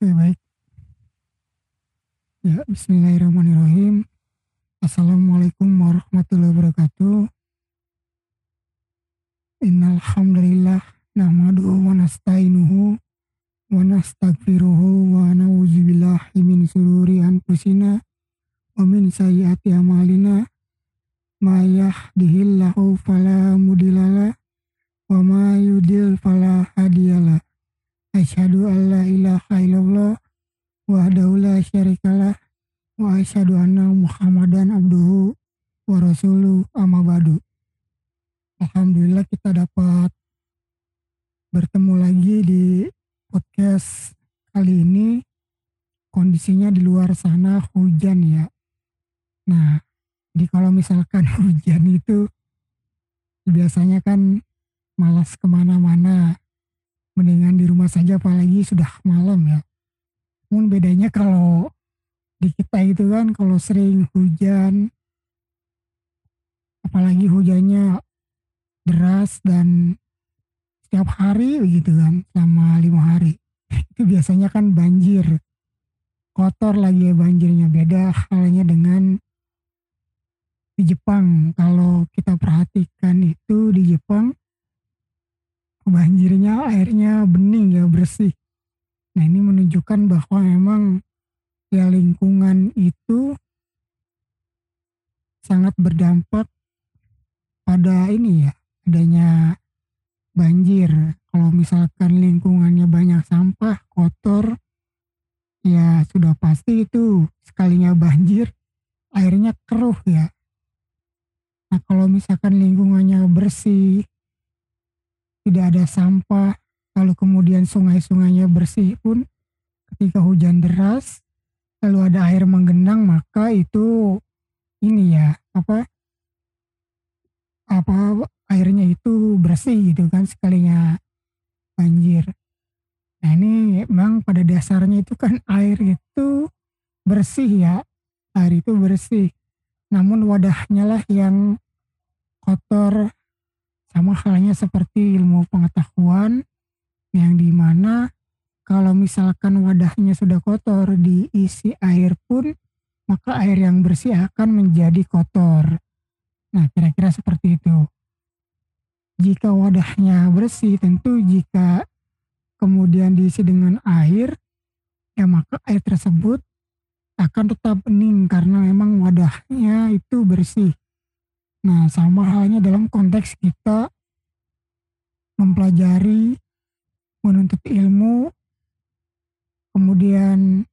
Oke baik. Ya Bismillahirrahmanirrahim. Assalamualaikum warahmatullahi wabarakatuh. Innal hamdalillah nahmaduhu wa nasta'inuhu wa nastaghfiruhu wa na'udzubillahi min sururi anfusina wa min sayyiati amalina ma yahdihillahu fala mudhillalah wa ma yudil fala hadiyalah. Asyhadu an la ilaha illallah wahdahu la syarikalah wa asyhadu anna Muhammadan abduhu wa rasuluh amma ba'du. Alhamdulillah kita dapat bertemu lagi di podcast kali ini kondisinya di luar sana hujan ya. Nah, di kalau misalkan hujan itu biasanya kan malas ke mana-mana mendingan di rumah saja apalagi sudah malam ya. Namun bedanya kalau di kita itu kan kalau sering hujan apalagi hujannya deras dan setiap hari begitu kan selama lima hari. Itu biasanya kan banjir. Kotor lagi ya banjirnya. Beda halnya dengan di Jepang. Kalau kita perhatikan itu di Jepang banjirnya airnya bening ya bersih. Nah ini menunjukkan bahwa memang ya lingkungan itu sangat berdampak pada ini ya adanya banjir. Kalau misalkan lingkungannya banyak sampah, kotor, ya sudah pasti itu sekalinya banjir airnya keruh ya. Nah kalau misalkan lingkungannya bersih, tidak ada sampah, lalu kemudian sungai-sungainya bersih pun ketika hujan deras, lalu ada air menggenang maka itu ini ya apa apa airnya itu bersih gitu kan sekalinya banjir. Nah ini memang pada dasarnya itu kan air itu bersih ya, air itu bersih. Namun wadahnya lah yang kotor sama halnya seperti ilmu pengetahuan yang di mana kalau misalkan wadahnya sudah kotor diisi air pun maka air yang bersih akan menjadi kotor. Nah kira-kira seperti itu. Jika wadahnya bersih tentu jika kemudian diisi dengan air ya maka air tersebut akan tetap bening karena memang wadahnya itu bersih. Nah, sama halnya dalam konteks kita mempelajari, menuntut ilmu, kemudian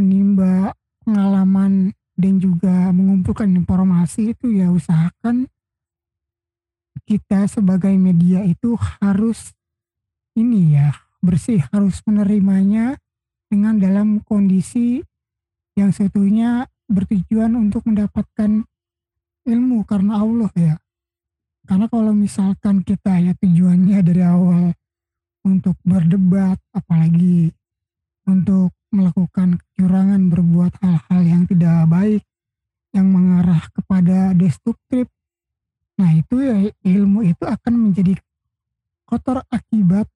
menimba pengalaman dan juga mengumpulkan informasi itu ya usahakan kita sebagai media itu harus ini ya bersih harus menerimanya dengan dalam kondisi yang seutuhnya bertujuan untuk mendapatkan ilmu karena Allah ya. Karena kalau misalkan kita ya tujuannya dari awal untuk berdebat, apalagi untuk melakukan kecurangan, berbuat hal-hal yang tidak baik, yang mengarah kepada destruktif, nah itu ya ilmu itu akan menjadi kotor akibat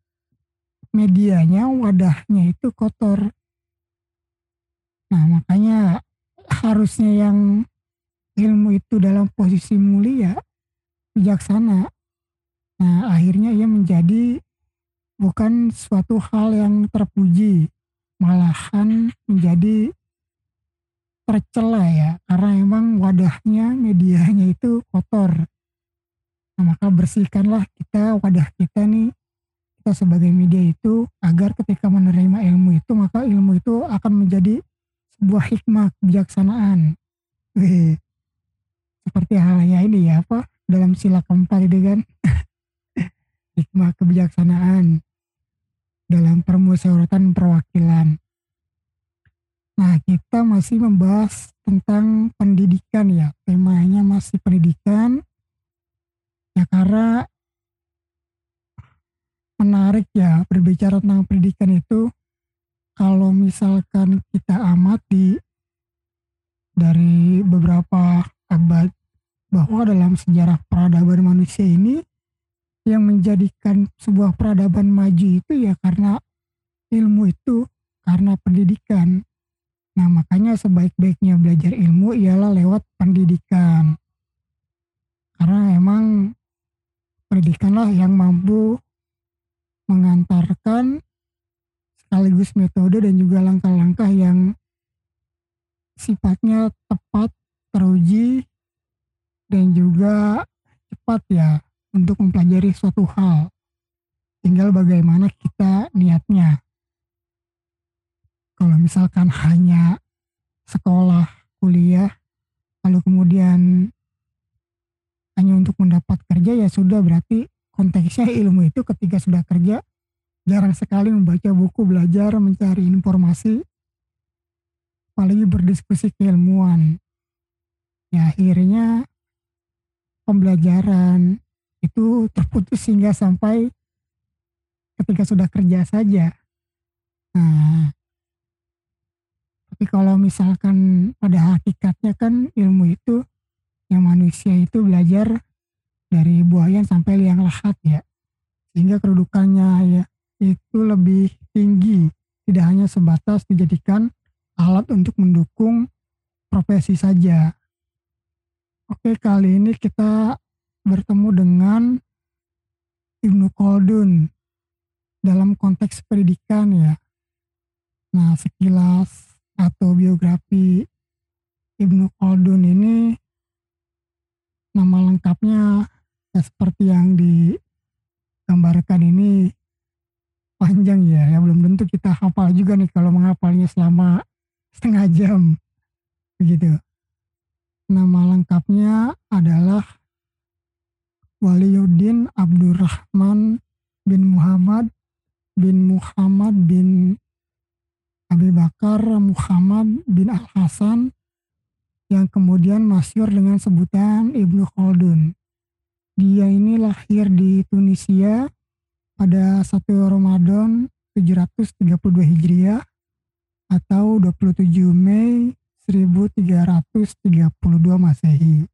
medianya, wadahnya itu kotor. Nah makanya harusnya yang ilmu itu dalam posisi mulia, bijaksana. Nah, akhirnya ia menjadi bukan suatu hal yang terpuji, malahan menjadi tercela ya, karena memang wadahnya, medianya itu kotor. Nah, maka bersihkanlah kita wadah kita nih, kita sebagai media itu, agar ketika menerima ilmu itu, maka ilmu itu akan menjadi sebuah hikmah kebijaksanaan. Seperti halnya ini ya apa dalam sila keempat itu kan hikmah kebijaksanaan dalam permusyawaratan perwakilan. Nah, kita masih membahas tentang pendidikan ya. Temanya masih pendidikan. Ya karena menarik ya berbicara tentang pendidikan itu kalau misalkan kita amati dari beberapa abad bahwa dalam sejarah peradaban manusia ini yang menjadikan sebuah peradaban maju itu ya karena ilmu itu karena pendidikan. Nah, makanya sebaik-baiknya belajar ilmu ialah lewat pendidikan. Karena emang pendidikanlah yang mampu mengantarkan sekaligus metode dan juga langkah-langkah yang sifatnya tepat, teruji, dan juga cepat ya untuk mempelajari suatu hal. Tinggal bagaimana kita niatnya. Kalau misalkan hanya sekolah, kuliah, lalu kemudian hanya untuk mendapat kerja ya sudah berarti konteksnya ilmu itu ketika sudah kerja jarang sekali membaca buku, belajar, mencari informasi, apalagi berdiskusi keilmuan. Ya akhirnya pembelajaran itu terputus sehingga sampai ketika sudah kerja saja. Nah, tapi kalau misalkan pada hakikatnya kan ilmu itu yang manusia itu belajar dari buaya sampai liang lahat ya. Sehingga kedudukannya ya itu lebih tinggi, tidak hanya sebatas dijadikan alat untuk mendukung profesi saja. Oke, kali ini kita bertemu dengan Ibnu Khaldun dalam konteks pendidikan ya. Nah, sekilas atau biografi Ibnu Khaldun ini nama lengkapnya ya seperti yang digambarkan ini panjang ya, ya belum tentu kita hafal juga nih kalau menghafalnya selama setengah jam begitu. Nama lengkapnya adalah Waliyuddin Abdurrahman bin Muhammad bin Muhammad bin Abi Bakar Muhammad bin Al-Hasan yang kemudian masyur dengan sebutan Ibnu Khaldun. Dia ini lahir di Tunisia pada 1 Ramadan 732 Hijriah atau 27 Mei 1332 Masehi.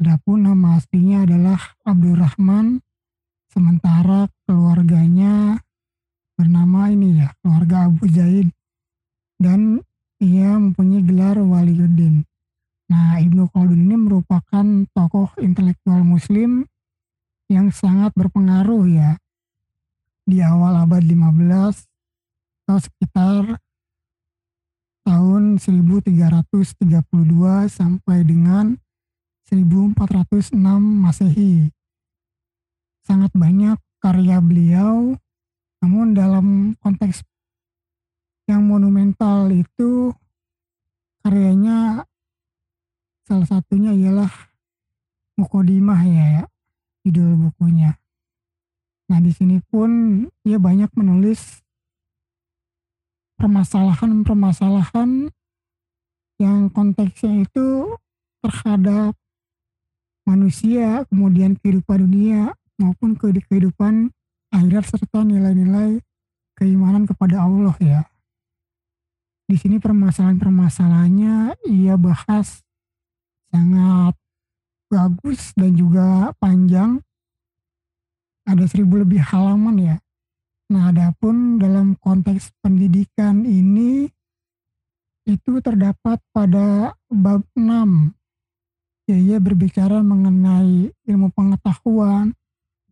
Adapun nama aslinya adalah Abdurrahman, sementara keluarganya bernama ini ya, keluarga Abu Zaid. Dan ia mempunyai gelar Waliuddin. Nah, Ibnu Khaldun ini merupakan tokoh intelektual muslim yang sangat berpengaruh ya di awal abad 15 atau sekitar tahun 1332 sampai dengan 1406 Masehi. Sangat banyak karya beliau, namun dalam konteks yang monumental itu karyanya salah satunya ialah Mukodimah ya, ya judul bukunya. Nah di sini pun ia banyak menulis permasalahan-permasalahan yang konteksnya itu terhadap manusia, kemudian kehidupan dunia maupun kehidupan akhirat serta nilai-nilai keimanan kepada Allah ya. Di sini permasalahan-permasalahannya ia bahas sangat bagus dan juga panjang. Ada seribu lebih halaman ya. Nah, adapun dalam konteks pendidikan ini itu terdapat pada bab 6 ya ia berbicara mengenai ilmu pengetahuan,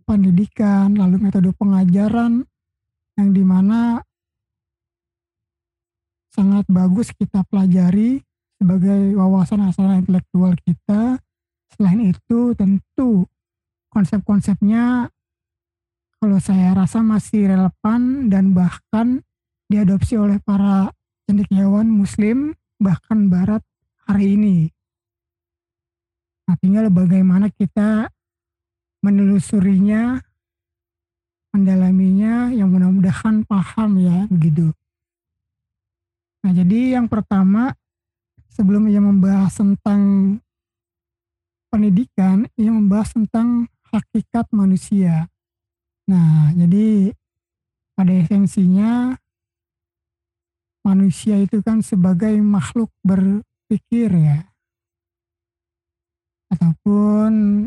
pendidikan, lalu metode pengajaran yang di mana sangat bagus kita pelajari sebagai wawasan asal intelektual kita. Selain itu tentu konsep-konsepnya kalau saya rasa masih relevan dan bahkan diadopsi oleh para cendekiawan muslim bahkan barat hari ini. Tinggal bagaimana kita menelusurinya, mendalaminya, yang mudah-mudahan paham ya, begitu. Nah, jadi yang pertama, sebelum ia membahas tentang pendidikan, ia membahas tentang hakikat manusia. Nah, jadi pada esensinya manusia itu kan sebagai makhluk berpikir ya. Ataupun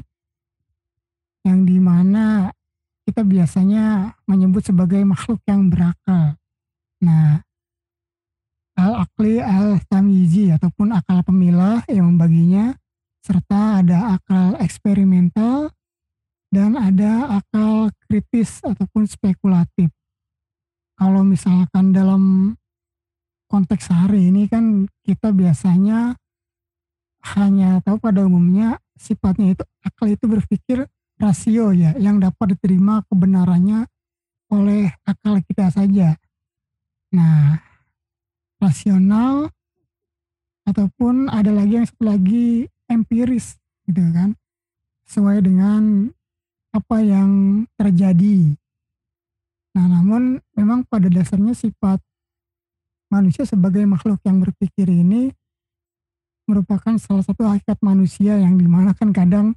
yang di mana kita biasanya menyebut sebagai makhluk yang berakal. Nah, al-akli al-tamyizi ataupun akal pemilah yang membaginya serta ada akal eksperimental dan ada akal kritis ataupun spekulatif. Kalau misalkan dalam konteks hari ini kan kita biasanya hanya tahu pada umumnya sifatnya itu akal itu berpikir rasio ya yang dapat diterima kebenarannya oleh akal kita saja. Nah, rasional ataupun ada lagi yang satu lagi empiris gitu kan sesuai dengan apa yang terjadi. Nah, namun memang pada dasarnya sifat manusia sebagai makhluk yang berpikir ini merupakan salah satu hakikat manusia yang di mana kan kadang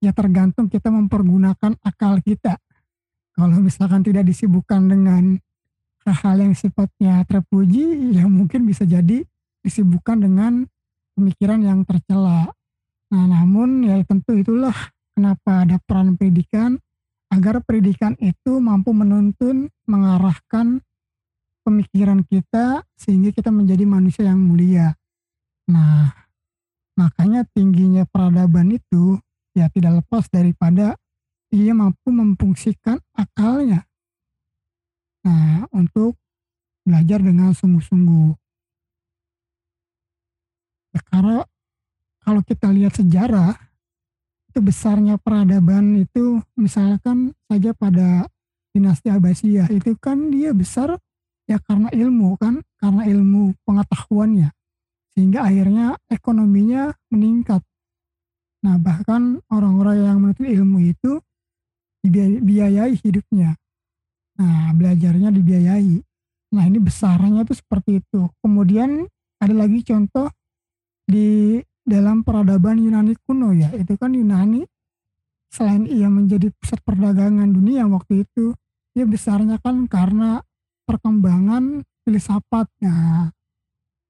ya tergantung kita mempergunakan akal kita. Kalau misalkan tidak disibukkan dengan hal-hal yang sifatnya terpuji, ya mungkin bisa jadi disibukkan dengan pemikiran yang tercela. Nah, namun ya tentu itulah kenapa ada peran pendidikan agar pendidikan itu mampu menuntun, mengarahkan pemikiran kita sehingga kita menjadi manusia yang mulia. Nah, makanya tingginya peradaban itu ya tidak lepas daripada ia mampu memfungsikan akalnya. Nah, untuk belajar dengan sungguh-sungguh. Ya, karena kalau kita lihat sejarah, itu besarnya peradaban itu misalkan saja pada dinasti Abbasiyah itu kan dia besar ya karena ilmu kan, karena ilmu pengetahuannya. Sehingga akhirnya ekonominya meningkat. Nah, bahkan orang-orang yang menuntut ilmu itu dibiayai hidupnya. Nah, belajarnya dibiayai. Nah, ini besarnya itu seperti itu. Kemudian ada lagi contoh di dalam peradaban Yunani kuno ya. Itu kan Yunani selain ia menjadi pusat perdagangan dunia waktu itu, dia besarnya kan karena perkembangan filsafat. Nah,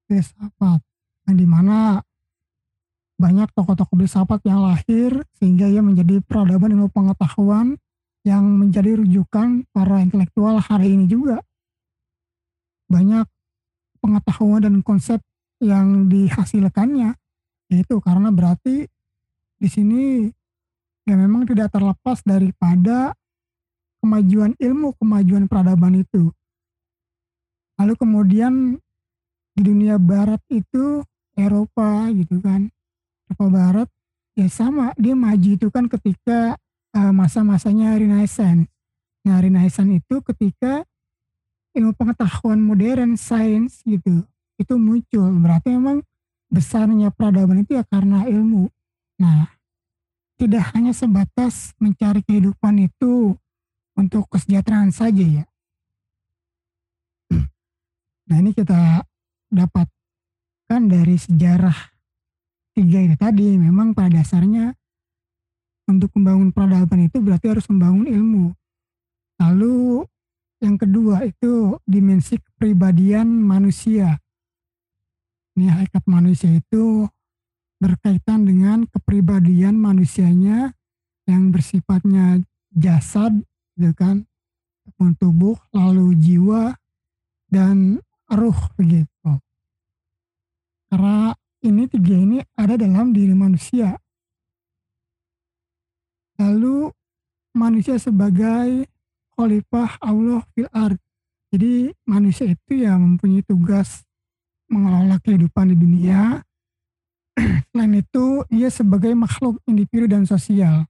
filsafat yang di mana banyak tokoh-tokoh filsafat yang lahir sehingga ia menjadi peradaban ilmu pengetahuan yang menjadi rujukan para intelektual hari ini juga. Banyak pengetahuan dan konsep yang dihasilkannya yaitu karena berarti di sini ya memang tidak terlepas daripada kemajuan ilmu, kemajuan peradaban itu. Lalu kemudian di dunia barat itu Eropa gitu kan Eropa Barat ya sama dia maju itu kan ketika uh, masa-masanya Renaissance. Nah Renaissance itu ketika ilmu pengetahuan modern, sains gitu itu muncul berarti memang besarnya peradaban itu ya karena ilmu. Nah tidak hanya sebatas mencari kehidupan itu untuk kesejahteraan saja ya. Nah ini kita dapatkan dari sejarah tiga itu tadi memang pada dasarnya untuk membangun peradaban itu berarti harus membangun ilmu. Lalu yang kedua itu dimensi kepribadian manusia. Ini hakikat manusia itu berkaitan dengan kepribadian manusianya yang bersifatnya jasad, gitu kan, tubuh, lalu jiwa dan ruh begitu. Karena ini tiga ini ada dalam diri manusia. Lalu manusia sebagai khalifah Allah fil ard. Jadi manusia itu ya mempunyai tugas mengelola kehidupan di dunia. Selain itu, ia sebagai makhluk individu dan sosial.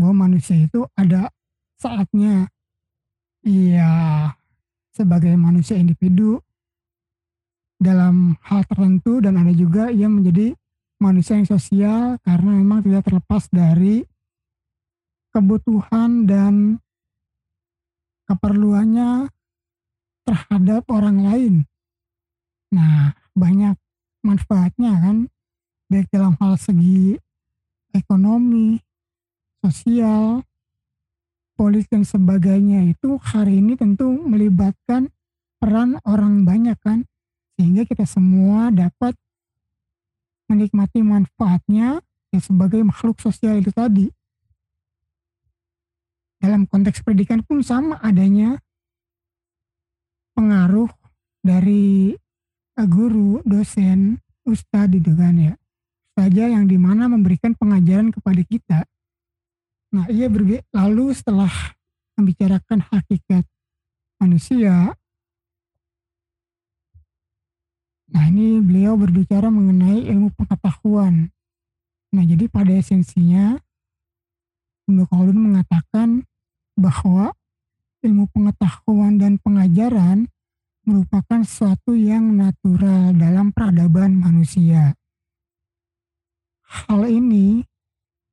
Bahwa manusia itu ada saatnya ia sebagai manusia individu dalam hal tertentu dan ada juga yang menjadi manusia yang sosial karena memang tidak terlepas dari kebutuhan dan keperluannya terhadap orang lain. Nah, banyak manfaatnya kan, baik dalam hal segi ekonomi, sosial, politik dan sebagainya itu hari ini tentu melibatkan peran orang banyak kan sehingga kita semua dapat menikmati manfaatnya ya sebagai makhluk sosial itu tadi. Dalam konteks pendidikan pun sama adanya pengaruh dari guru, dosen, ustadz itu kan ya. Saja yang di mana memberikan pengajaran kepada kita. Nah ia berbe lalu setelah membicarakan hakikat manusia, nah ini beliau berbicara mengenai ilmu pengetahuan. Nah jadi pada esensinya Ibnu Khaldun mengatakan bahwa ilmu pengetahuan dan pengajaran merupakan sesuatu yang natural dalam peradaban manusia. Hal ini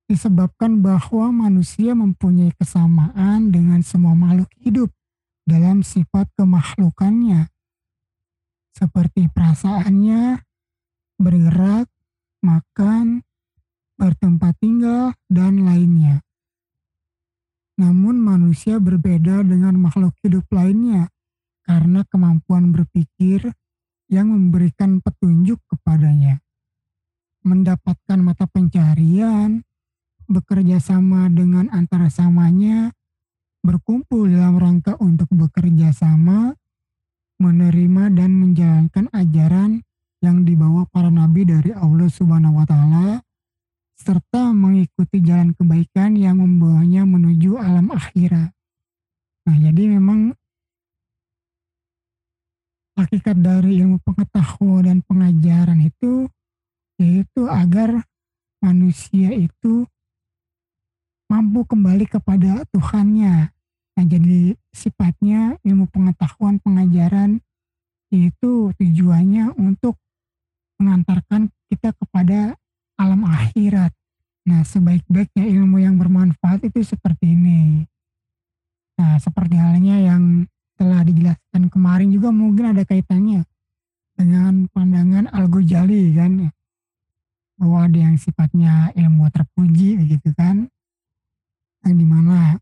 disebabkan bahwa manusia mempunyai kesamaan dengan semua makhluk hidup dalam sifat kemakhlukannya, seperti perasaannya, bergerak, makan, bertempat tinggal, dan lainnya. Namun manusia berbeda dengan makhluk hidup lainnya karena kemampuan berpikir yang memberikan petunjuk kepadanya. Mendapatkan mata pencarian, bekerja sama dengan antara samanya, berkumpul dalam rangka untuk bekerja sama, menerima dan menjalankan ajaran yang dibawa para nabi dari Allah Subhanahu wa taala serta mengikuti jalan kebaikan yang membawanya menuju alam akhirat. Nah, jadi memang hakikat dari ilmu pengetahuan dan pengajaran itu yaitu agar manusia itu mampu kembali kepada Tuhannya. Nah, jadi sifatnya ilmu pengetahuan pengajaran itu tujuannya untuk mengantarkan kita kepada alam akhirat. Nah, sebaik-baiknya ilmu yang bermanfaat itu seperti ini. Nah, seperti halnya yang telah dijelaskan kemarin juga mungkin ada kaitannya dengan pandangan Al-Ghazali kan? Bahwa ada yang sifatnya ilmu terpuji begitu kan? Yang di mana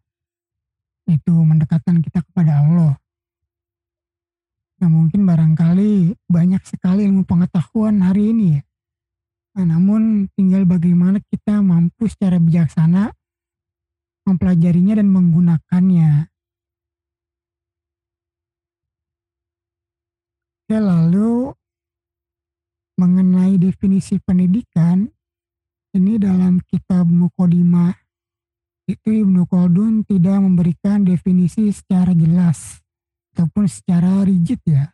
itu mendekatkan kita kepada Allah. Nah mungkin barangkali banyak sekali ilmu pengetahuan hari ini. Ya Nah, namun tinggal bagaimana kita mampu secara bijaksana mempelajarinya dan menggunakannya. Ya, lalu mengenai definisi pendidikan, ini dalam kitab Mukodimah itu Ibnu Khaldun tidak memberikan definisi secara jelas ataupun secara rigid ya.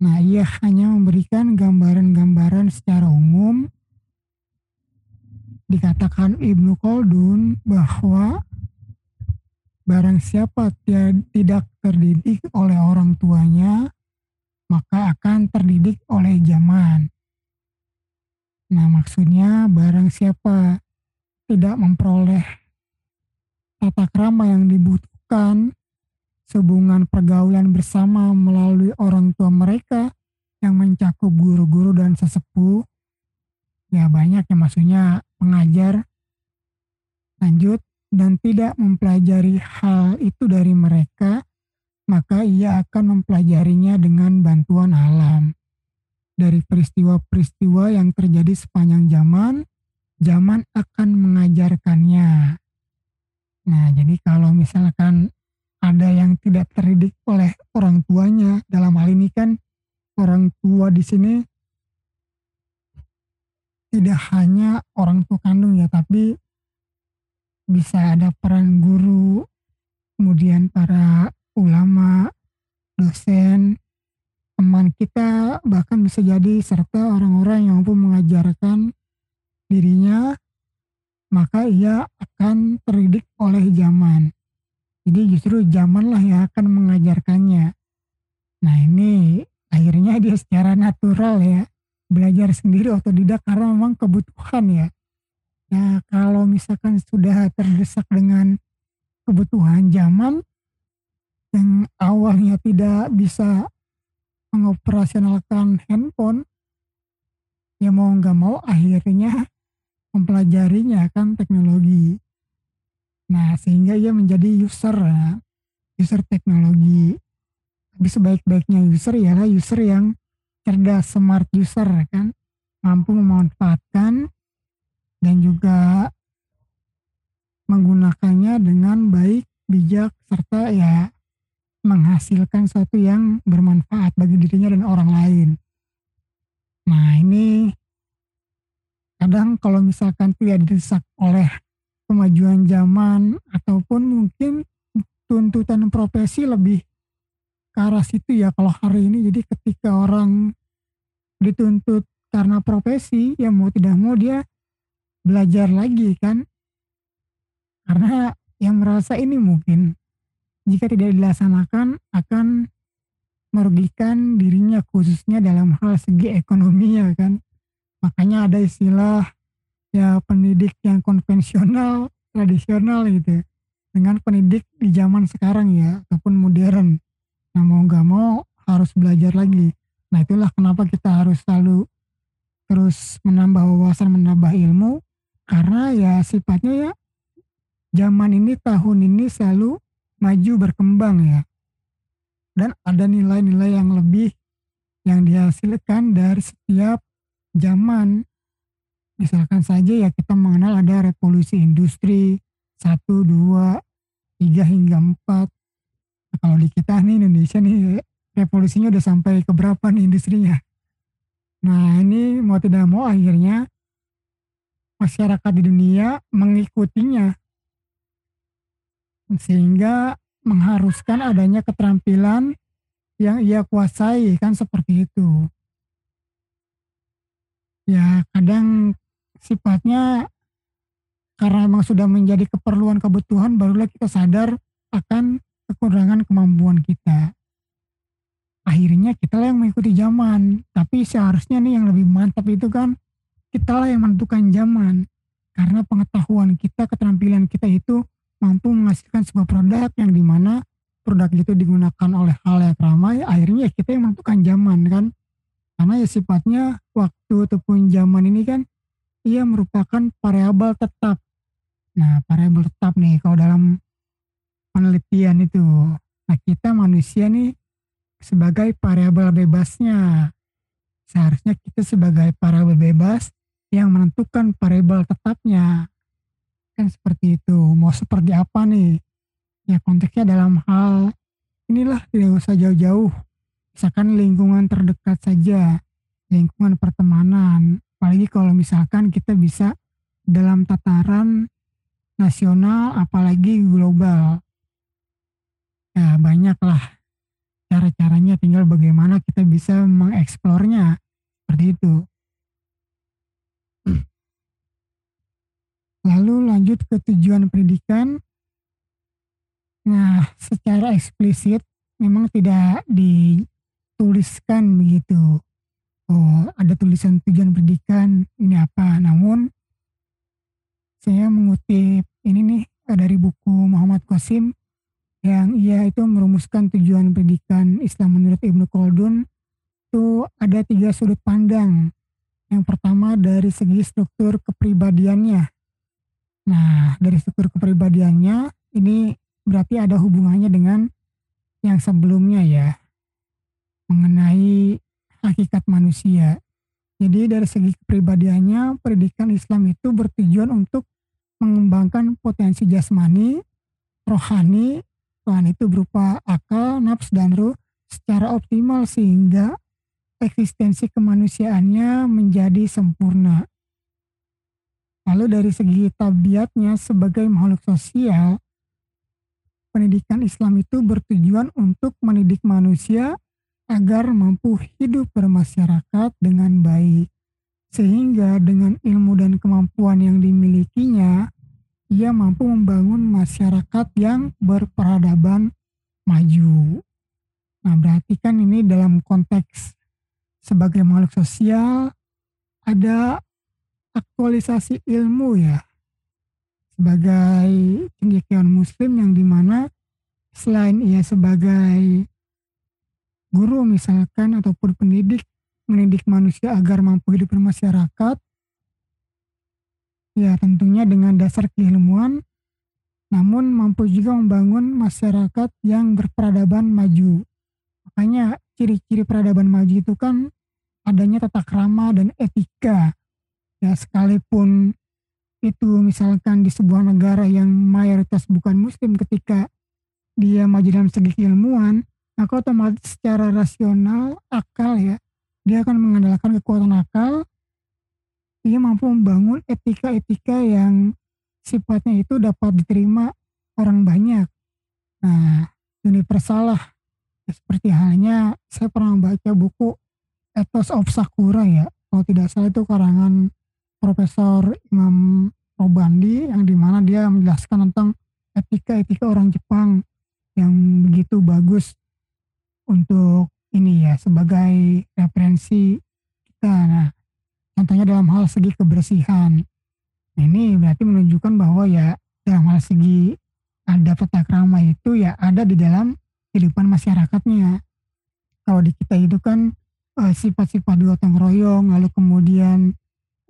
Nah, ia hanya memberikan gambaran-gambaran secara umum. Dikatakan Ibnu Khaldun bahwa barang siapa tidak terdidik oleh orang tuanya, maka akan terdidik oleh zaman. Nah, maksudnya barang siapa tidak memperoleh tata krama yang dibutuhkan hubungan pergaulan bersama melalui orang tua mereka yang mencakup guru-guru dan sesepuh. Ya banyak ya maksudnya pengajar lanjut dan tidak mempelajari hal itu dari mereka, maka ia akan mempelajarinya dengan bantuan alam. Dari peristiwa-peristiwa yang terjadi sepanjang zaman, zaman akan mengajarkannya. Nah, jadi kalau misalkan ada yang tidak terdidik oleh orang tuanya. Dalam hal ini kan orang tua di sini tidak hanya orang tua kandung ya, tapi bisa ada peran guru, kemudian para ulama, dosen, teman kita, bahkan bisa jadi serta orang-orang yang mampu mengajarkan dirinya, maka ia akan terdidik oleh zaman. Jadi justru zamanlah yang akan mengajarkannya. Nah ini akhirnya dia secara natural ya belajar sendiri otodidak karena memang kebutuhan ya. Ya kalau misalkan sudah terdesak dengan kebutuhan zaman yang awalnya tidak bisa mengoperasionalkan handphone, ya mau nggak mau akhirnya mempelajarinya kan teknologi. Nah, sehingga ia menjadi user ya, user teknologi. Tapi sebaik-baiknya user ialah user yang cerdas, smart user kan, mampu memanfaatkan dan juga menggunakannya dengan baik, bijak serta ya menghasilkan sesuatu yang bermanfaat bagi dirinya dan orang lain. Nah ini kadang kalau misalkan tidak didesak oleh kemajuan zaman ataupun mungkin tuntutan profesi lebih ke arah situ ya kalau hari ini jadi ketika orang dituntut karena profesi ya mau tidak mau dia belajar lagi kan karena yang merasa ini mungkin jika tidak dilaksanakan akan merugikan dirinya khususnya dalam hal segi ekonomi ya kan makanya ada istilah ya pendidik yang konvensional, tradisional gitu. Dengan pendidik di zaman sekarang ya, ataupun modern. Nah mau nggak mau harus belajar lagi. Nah itulah kenapa kita harus selalu terus menambah wawasan, menambah ilmu. Karena ya sifatnya ya zaman ini, tahun ini selalu maju berkembang ya. Dan ada nilai-nilai yang lebih yang dihasilkan dari setiap zaman Misalkan saja ya kita mengenal ada revolusi industri satu, dua, tiga hingga empat. Nah, kalau di kita nih Indonesia nih revolusinya udah sampai ke berapa nih industrinya. Nah ini mau tidak mau akhirnya masyarakat di dunia mengikutinya sehingga mengharuskan adanya keterampilan yang ia kuasai kan seperti itu. Ya kadang sifatnya karena memang sudah menjadi keperluan kebutuhan barulah kita sadar akan kekurangan kemampuan kita. Akhirnya kita lah yang mengikuti zaman, tapi seharusnya nih yang lebih mantap itu kan kita lah yang menentukan zaman. Karena pengetahuan kita, keterampilan kita itu mampu menghasilkan sebuah produk yang di mana produk itu digunakan oleh hal yang ramai, akhirnya kita yang menentukan zaman kan. Karena ya sifatnya waktu ataupun zaman ini kan ia merupakan variabel tetap. Nah, variabel tetap nih kalau dalam penelitian itu. Nah, kita manusia nih sebagai variabel bebasnya. Seharusnya kita sebagai variabel bebas yang menentukan variabel tetapnya. Kan seperti itu. Mau seperti apa nih? Ya konteksnya dalam hal inilah tidak usah jauh-jauh. Misalkan lingkungan terdekat saja, lingkungan pertemanan, apalagi kalau misalkan kita bisa dalam tataran nasional apalagi global ya banyaklah cara-caranya tinggal bagaimana kita bisa mengeksplornya seperti itu lalu lanjut ke tujuan pendidikan. Nah secara eksplisit memang tidak dituliskan begitu. Oh ada tulisan tujuan pendidikan ini apa? Namun saya mengutip ini nih eh, dari buku Muhammad Qasim yang ia itu merumuskan tujuan pendidikan Islam menurut Ibnu Khaldun itu ada tiga sudut pandang. Yang pertama dari segi struktur kepribadiannya nah dari struktur kepribadiannya ini berarti ada hubungannya dengan yang sebelumnya ya mengenai hakikat manusia. Jadi dari segi kepribadiannya, pendidikan Islam itu bertujuan untuk mengembangkan potensi jasmani, rohani, Tuhan itu berupa akal, nafs, dan ruh secara optimal sehingga eksistensi kemanusiaannya menjadi sempurna. Lalu dari segi tabiatnya sebagai makhluk sosial, pendidikan Islam itu bertujuan untuk mendidik manusia agar mampu hidup bermasyarakat dengan baik. Sehingga dengan ilmu dan kemampuan yang dimilikinya, ia mampu membangun masyarakat yang berperadaban maju. Nah, berarti kan ini dalam konteks sebagai makhluk sosial ada aktualisasi ilmu ya. Sebagai cendekiawan muslim yang di mana selain ia sebagai guru misalkan ataupun pendidik mendidik manusia agar mampu hidup bermasyarakat ya tentunya dengan dasar keilmuan namun mampu juga membangun masyarakat yang berperadaban maju. Makanya ciri-ciri peradaban maju itu kan adanya tata krama dan etika ya sekalipun itu misalkan di sebuah negara yang mayoritas bukan muslim ketika dia maju dalam segi keilmuan, maka otomatis secara rasional akal ya, dia akan mengandalkan kekuatan akal, dia mampu membangun etika-etika yang sifatnya itu dapat diterima orang banyak. Nah, universal lah. Seperti halnya saya pernah membaca buku Ethos of Sakura ya. Kalau tidak salah itu karangan Profesor Imam Robandi yang di mana dia menjelaskan tentang etika-etika orang Jepang yang begitu bagus untuk ini ya sebagai referensi kita. Nah, contohnya dalam hal segi kebersihan. Nah, ini berarti menunjukkan bahwa ya dalam hal segi ada tata krama itu ya ada di dalam kehidupan masyarakatnya. Kalau di kita itu kan uh, sifat-sifat gotong royong, lalu kemudian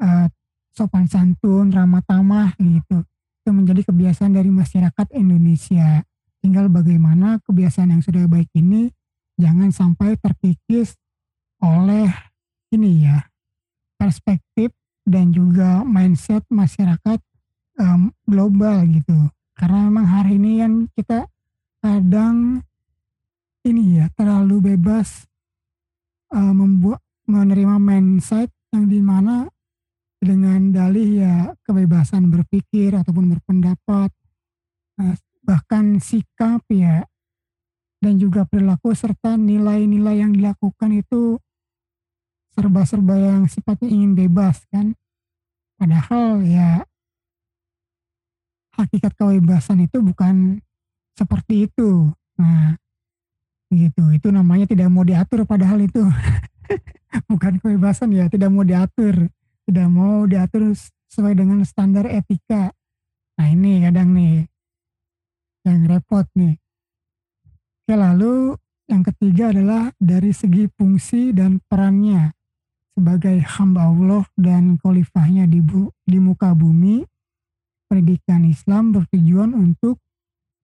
uh, sopan santun, ramah tamah gitu. Itu menjadi kebiasaan dari masyarakat Indonesia. Tinggal bagaimana kebiasaan yang sudah baik ini jangan sampai terkikis oleh ini ya perspektif dan juga mindset masyarakat um, global gitu karena memang hari ini kan kita kadang ini ya terlalu bebas uh, membuat menerima mindset yang di mana dengan dalih ya kebebasan berpikir ataupun berpendapat uh, bahkan sikap ya dan juga perilaku serta nilai-nilai yang dilakukan itu serba-serba yang sifatnya ingin bebas kan padahal ya hakikat kebebasan itu bukan seperti itu. Nah, gitu. Itu namanya tidak mau diatur padahal itu bukan kebebasan ya, tidak mau diatur, tidak mau diatur sesuai dengan standar etika. Nah, ini kadang nih yang repot nih. Oke, lalu yang ketiga adalah dari segi fungsi dan perannya sebagai hamba Allah dan khalifahnya di, bu, di muka bumi pendidikan Islam bertujuan untuk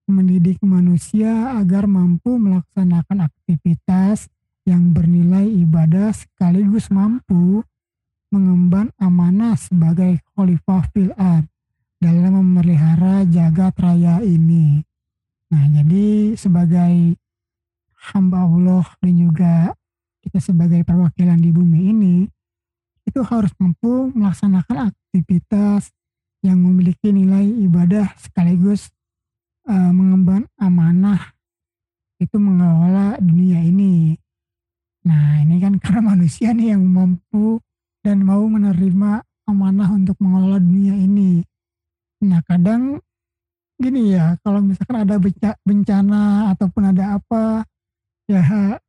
mendidik manusia agar mampu melaksanakan aktivitas yang bernilai ibadah sekaligus mampu mengemban amanah sebagai khalifah fil ard dalam memelihara jagat raya ini. Nah, jadi sebagai hamba Allah dan juga kita sebagai perwakilan di bumi ini itu harus mampu melaksanakan aktivitas yang memiliki nilai ibadah sekaligus uh, mengemban amanah itu mengelola dunia ini. Nah ini kan karena manusia nih yang mampu dan mau menerima amanah untuk mengelola dunia ini. Nah kadang gini ya kalau misalkan ada bencana ataupun ada apa ya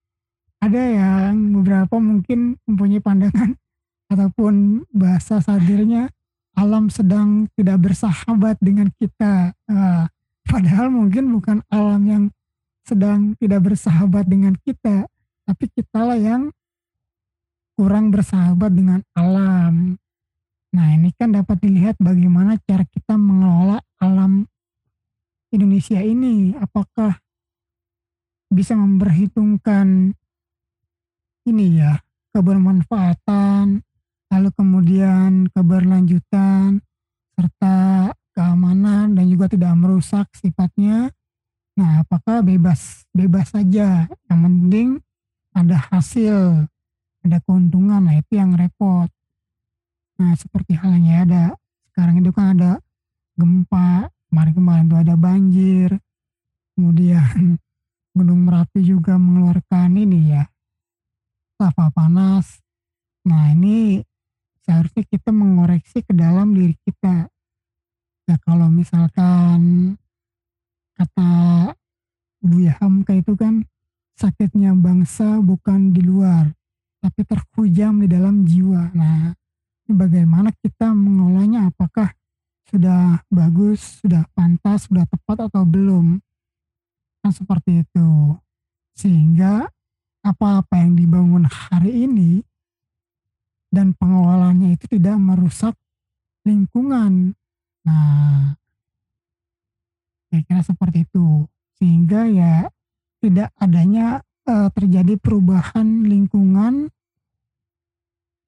ada yang beberapa mungkin mempunyai pandangan ataupun bahasa sadirnya alam sedang tidak bersahabat dengan kita. Uh, padahal mungkin bukan alam yang sedang tidak bersahabat dengan kita, tapi kitalah yang kurang bersahabat dengan alam. Nah ini kan dapat dilihat bagaimana cara kita mengelola alam Indonesia ini. Apakah bisa memperhitungkan ini ya kebermanfaatan lalu kemudian keberlanjutan serta keamanan dan juga tidak merusak sifatnya. Nah, apakah bebas bebas saja? Yang penting ada hasil, ada keuntungan. Nah, itu yang repot. Nah, seperti halnya ada sekarang itu kan ada gempa, kemarin-kemarin itu ada banjir. Kemudian Gunung Merapi juga mengeluarkan ini ya, lava panas. Nah, ini seharusnya kita mengoreksi ke dalam diri kita. Ya kalau misalkan kata Buya Hamka itu kan sakitnya bangsa bukan di luar, tapi terhujam di dalam jiwa. Nah, bagaimana kita mengolahnya? Apakah sudah bagus, sudah pantas, sudah tepat atau belum? Kan seperti itu. Sehingga apa-apa yang dibangun hari ini dan pengelolaannya itu tidak merusak lingkungan. Nah, saya kira seperti itu. Sehingga ya tidak adanya uh, terjadi perubahan lingkungan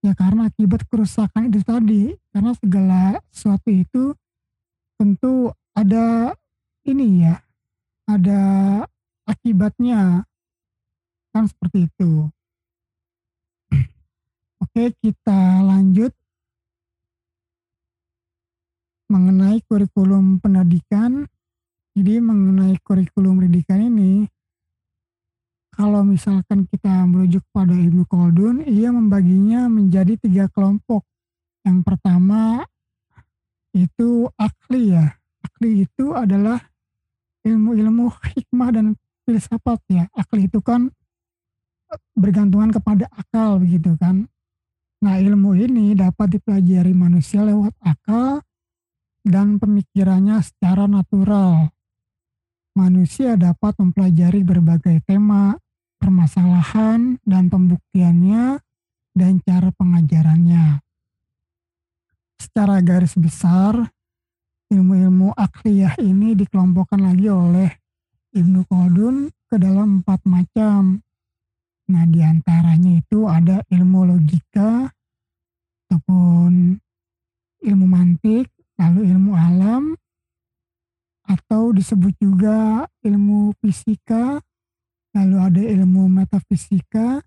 ya karena akibat kerusakan itu tadi. Karena segala sesuatu itu tentu ada ini ya, ada akibatnya. Kan seperti itu. Oke, kita lanjut. Mengenai kurikulum pendidikan. Jadi mengenai kurikulum pendidikan ini, kalau misalkan kita merujuk pada Ibnu Khaldun, ia membaginya menjadi tiga kelompok. Yang pertama itu akli ya. Akli itu adalah ilmu-ilmu hikmah dan filsafat ya. Akli itu kan bergantungan kepada akal begitu kan. Nah ilmu ini dapat dipelajari manusia lewat akal dan pemikirannya secara natural. Manusia dapat mempelajari berbagai tema, permasalahan dan pembuktiannya dan cara pengajarannya. Secara garis besar, ilmu-ilmu akliyah ini dikelompokkan lagi oleh Ibnu Khaldun ke dalam empat macam. Nah, di antaranya itu ada ilmu logika, ataupun ilmu mantik, lalu ilmu alam, atau disebut juga ilmu fisika, lalu ada ilmu metafisika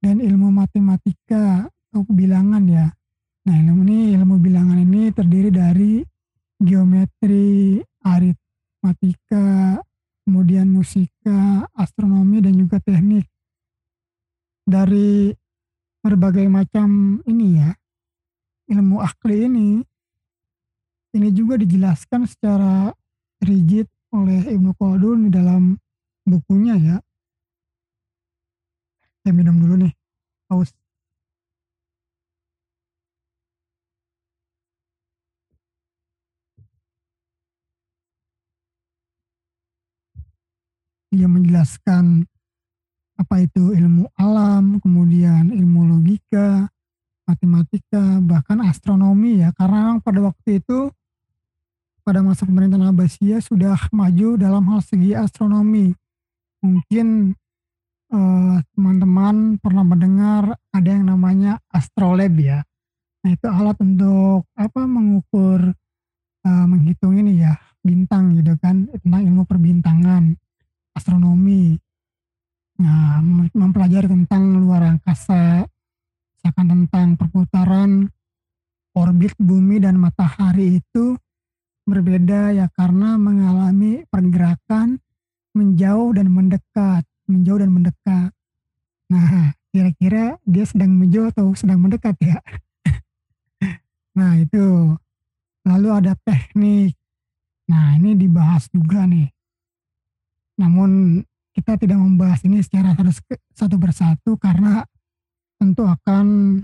dan ilmu matematika atau bilangan ya. Nah ilmu ini ilmu bilangan ini terdiri dari geometri, aritmatika, kemudian musika, astronomi dan juga teknik. Dari berbagai macam ini ya, ilmu akli ini, ini juga dijelaskan secara rigid oleh Ibnu Khaldun di dalam bukunya ya saya minum dulu nih, haus. Dia menjelaskan apa itu ilmu alam, kemudian ilmu logika, matematika, bahkan astronomi ya. Karena pada waktu itu pada masa pemerintahan Abbasiyah sudah maju dalam hal segi astronomi. Mungkin eh, teman-teman pernah mendengar ada yang namanya astrolab ya. Nah itu alat untuk apa mengukur uh, menghitung ini ya bintang gitu kan tentang ilmu perbintangan astronomi. Nah mempelajari tentang luar angkasa, misalkan tentang perputaran orbit bumi dan matahari itu berbeda ya karena mengalami pergerakan menjauh dan mendekat menjauh dan mendekat. Nah, kira-kira dia sedang menjauh atau sedang mendekat ya? nah, itu. Lalu ada teknik. Nah, ini dibahas juga nih. Namun kita tidak membahas ini secara satu persatu karena tentu akan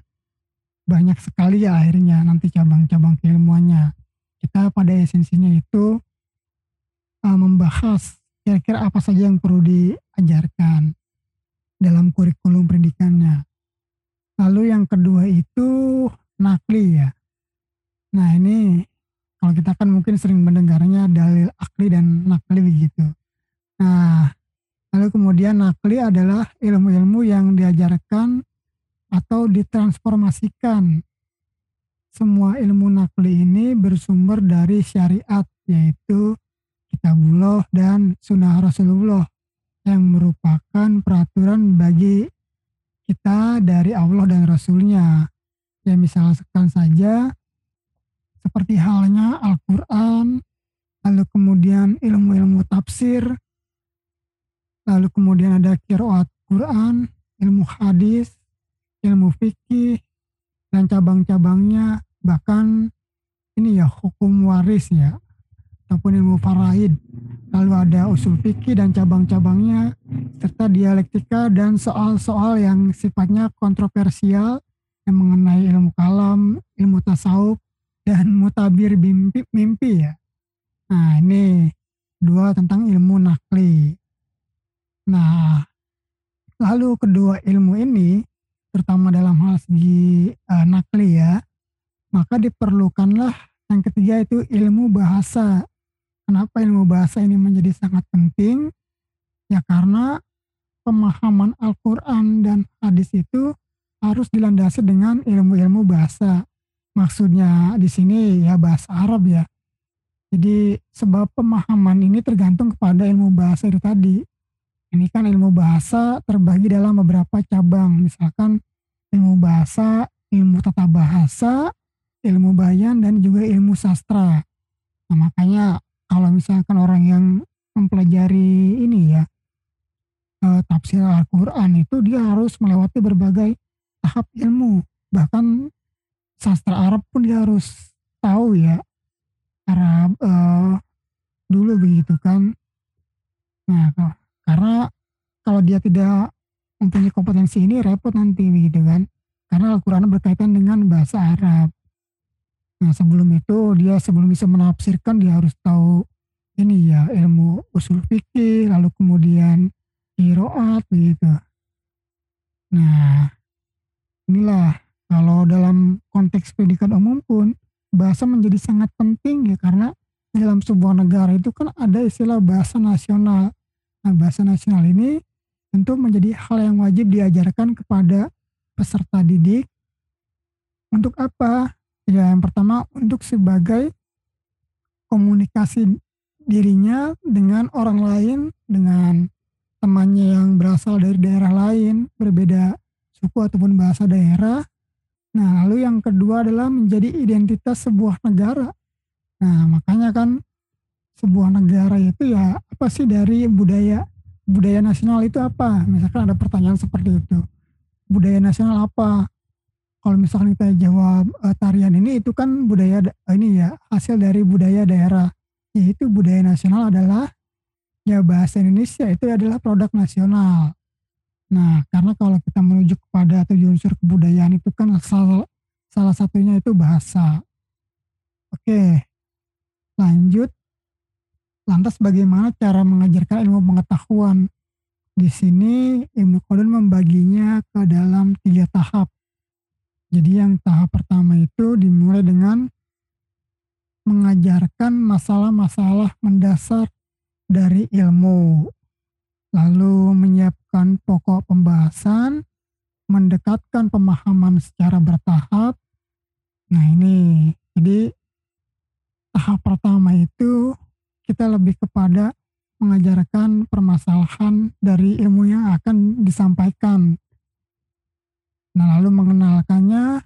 banyak sekali ya akhirnya nanti cabang-cabang keilmuannya. Kita pada esensinya itu uh, membahas kira-kira apa saja yang perlu diajarkan dalam kurikulum pendidikannya. Lalu yang kedua itu nakli ya. Nah ini kalau kita kan mungkin sering mendengarnya dalil akli dan nakli begitu. Nah lalu kemudian nakli adalah ilmu-ilmu yang diajarkan atau ditransformasikan. Semua ilmu nakli ini bersumber dari syariat yaitu kitabullah dan sunnah Rasulullah yang merupakan peraturan bagi kita dari Allah dan Rasulnya. Ya misalkan saja seperti halnya Al-Quran, lalu kemudian ilmu-ilmu tafsir, lalu kemudian ada kiroat Quran, ilmu hadis, ilmu fikih, dan cabang-cabangnya, bahkan ini ya hukum waris ya, ataupun ilmu faraid. Lalu ada usul fikih dan cabang-cabangnya, serta dialektika dan soal-soal yang sifatnya kontroversial yang mengenai ilmu kalam, ilmu tasawuf, dan mutabir mimpi, mimpi ya. Nah ini dua tentang ilmu nakli. Nah lalu kedua ilmu ini, terutama dalam hal segi uh, nakli ya, maka diperlukanlah yang ketiga itu ilmu bahasa Kenapa ilmu bahasa ini menjadi sangat penting? Ya karena pemahaman Al-Quran dan hadis itu harus dilandasi dengan ilmu-ilmu bahasa. Maksudnya di sini ya bahasa Arab ya. Jadi sebab pemahaman ini tergantung kepada ilmu bahasa itu tadi. Ini kan ilmu bahasa terbagi dalam beberapa cabang, misalkan ilmu bahasa, ilmu tata bahasa, ilmu bayan, dan juga ilmu sastra. Nah, makanya kalau misalkan orang yang mempelajari ini ya, uh, tafsir Al-Quran itu dia harus melewati berbagai tahap ilmu. Bahkan sastra Arab pun dia harus tahu ya, Arab uh, dulu begitu kan. Nah, karena kalau dia tidak mempunyai kompetensi ini repot nanti begitu kan. Karena Al-Quran berkaitan dengan bahasa Arab. Nah sebelum itu dia sebelum bisa menafsirkan dia harus tahu ini ya ilmu usul fikih lalu kemudian kiroat begitu. Nah inilah kalau dalam konteks pendidikan umum pun bahasa menjadi sangat penting ya karena dalam sebuah negara itu kan ada istilah bahasa nasional. Nah, bahasa nasional ini tentu menjadi hal yang wajib diajarkan kepada peserta didik. Untuk apa? Ya, yang pertama untuk sebagai komunikasi dirinya dengan orang lain, dengan temannya yang berasal dari daerah lain, berbeda suku ataupun bahasa daerah. Nah, lalu yang kedua adalah menjadi identitas sebuah negara. Nah, makanya kan sebuah negara itu ya apa sih dari budaya budaya nasional itu apa? Misalkan ada pertanyaan seperti itu. Budaya nasional apa? Kalau misalkan kita jawab uh, tarian ini itu kan budaya uh, ini ya hasil dari budaya daerah yaitu budaya nasional adalah ya bahasa Indonesia itu adalah produk nasional. Nah karena kalau kita menuju kepada tujuh unsur kebudayaan itu kan salah salah satunya itu bahasa. Oke lanjut lantas bagaimana cara mengajarkan ilmu pengetahuan di sini Ibnu Khaldun membaginya ke dalam tiga tahap jadi yang tahap pertama itu dimulai dengan mengajarkan masalah-masalah mendasar dari ilmu. Lalu menyiapkan pokok pembahasan, mendekatkan pemahaman secara bertahap. Nah ini, jadi tahap pertama itu kita lebih kepada mengajarkan permasalahan dari ilmu yang akan disampaikan Nah, lalu mengenalkannya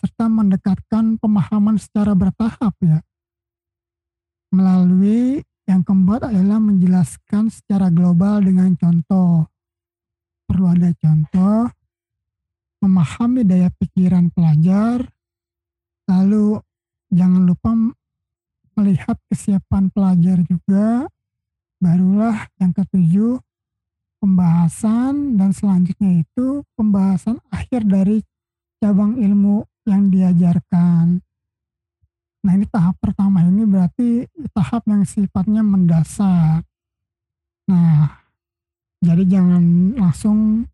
serta mendekatkan pemahaman secara bertahap ya. Melalui yang keempat adalah menjelaskan secara global dengan contoh. Perlu ada contoh, memahami daya pikiran pelajar, lalu jangan lupa melihat kesiapan pelajar juga, barulah yang ketujuh pembahasan dan selanjutnya itu pembahasan akhir dari cabang ilmu yang diajarkan. Nah ini tahap pertama ini berarti tahap yang sifatnya mendasar. Nah jadi jangan langsung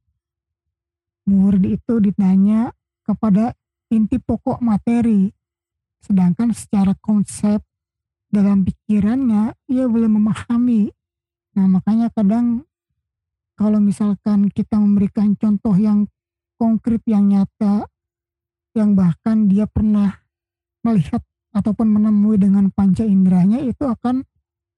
murid itu ditanya kepada inti pokok materi. Sedangkan secara konsep dalam pikirannya ia belum memahami. Nah makanya kadang kalau misalkan kita memberikan contoh yang konkret yang nyata yang bahkan dia pernah melihat ataupun menemui dengan panca inderanya itu akan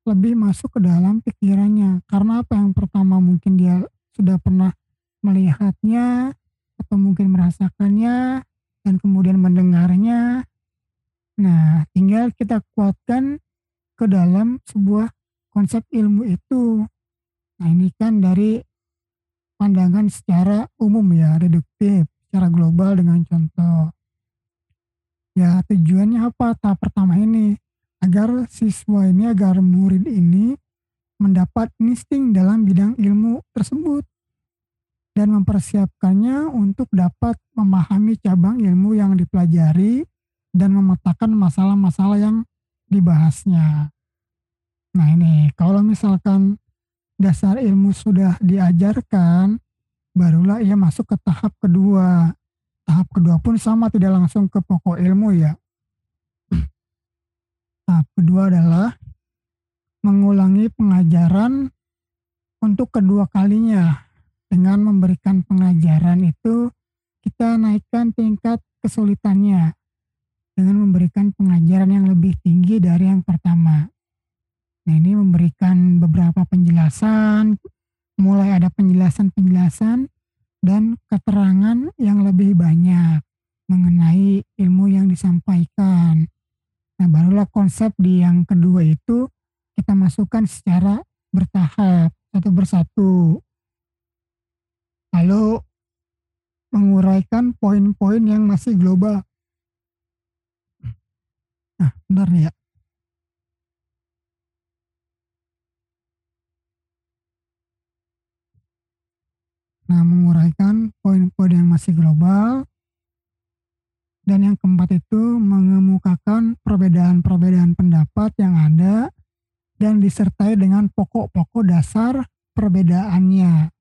lebih masuk ke dalam pikirannya. Karena apa? Yang pertama mungkin dia sudah pernah melihatnya atau mungkin merasakannya dan kemudian mendengarnya. Nah tinggal kita kuatkan ke dalam sebuah konsep ilmu itu. Nah ini kan dari pandangan secara umum ya, reduktif, secara global dengan contoh. Ya tujuannya apa tahap pertama ini? Agar siswa ini, agar murid ini mendapat insting dalam bidang ilmu tersebut dan mempersiapkannya untuk dapat memahami cabang ilmu yang dipelajari dan memetakan masalah-masalah yang dibahasnya. Nah ini kalau misalkan dasar ilmu sudah diajarkan, barulah ia masuk ke tahap kedua. Tahap kedua pun sama tidak langsung ke pokok ilmu ya. Tahap kedua adalah mengulangi pengajaran untuk kedua kalinya. Dengan memberikan pengajaran itu kita naikkan tingkat kesulitannya. dengan memberikan pengajaran yang lebih tinggi dari yang pertama. Nah, ini memberikan beberapa penjelasan, mulai ada penjelasan-penjelasan dan keterangan yang lebih banyak mengenai ilmu yang disampaikan. Nah, barulah konsep di yang kedua itu kita masukkan secara bertahap, satu persatu. Lalu menguraikan poin-poin yang masih global. Nah, benar ya. Nah, menguraikan poin-poin yang masih global. Dan yang keempat itu mengemukakan perbedaan-perbedaan pendapat yang ada dan disertai dengan pokok-pokok dasar perbedaannya.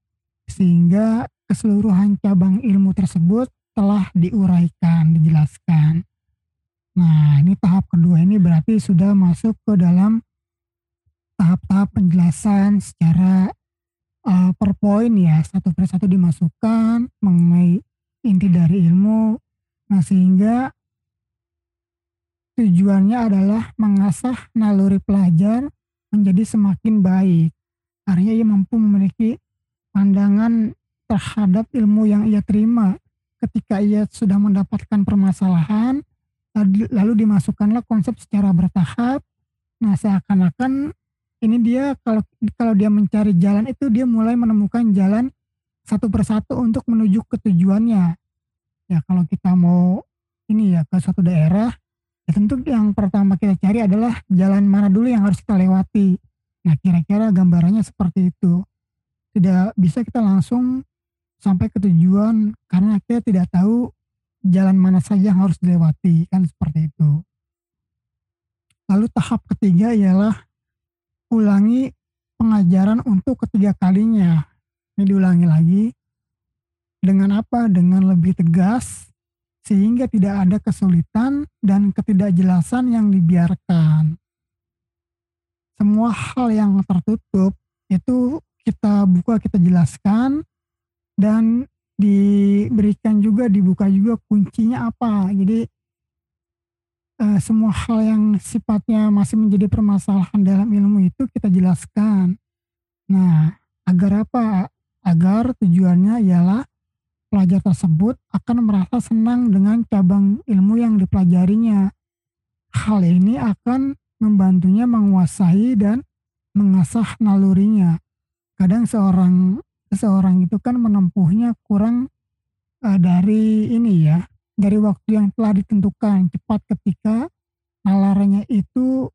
Sehingga keseluruhan cabang ilmu tersebut telah diuraikan, dijelaskan. Nah, ini tahap kedua ini berarti sudah masuk ke dalam tahap-tahap penjelasan secara uh, per poin ya, satu persatu dimasukkan mengenai inti dari ilmu. Nah, sehingga tujuannya adalah mengasah naluri pelajar menjadi semakin baik. Artinya ia mampu memiliki pandangan terhadap ilmu yang ia terima ketika ia sudah mendapatkan permasalahan lalu dimasukkanlah konsep secara bertahap nah seakan-akan ini dia kalau kalau dia mencari jalan itu dia mulai menemukan jalan satu persatu untuk menuju ke tujuannya. Ya kalau kita mau ini ya ke suatu daerah ya tentu yang pertama kita cari adalah jalan mana dulu yang harus kita lewati. Nah kira-kira gambarannya seperti itu. Tidak bisa kita langsung sampai ke tujuan karena kita tidak tahu jalan mana saja yang harus dilewati kan seperti itu. Lalu tahap ketiga ialah ulangi pengajaran untuk ketiga kalinya. Ini diulangi lagi dengan apa? Dengan lebih tegas sehingga tidak ada kesulitan dan ketidakjelasan yang dibiarkan. Semua hal yang tertutup itu kita buka, kita jelaskan dan diberikan juga dibuka juga kuncinya apa jadi uh, semua hal yang sifatnya masih menjadi permasalahan dalam ilmu itu kita jelaskan. Nah agar apa? Agar tujuannya ialah pelajar tersebut akan merasa senang dengan cabang ilmu yang dipelajarinya. Hal ini akan membantunya menguasai dan mengasah nalurinya. Kadang seorang seseorang itu kan menempuhnya kurang uh, dari ini ya, dari waktu yang telah ditentukan cepat ketika nalarnya itu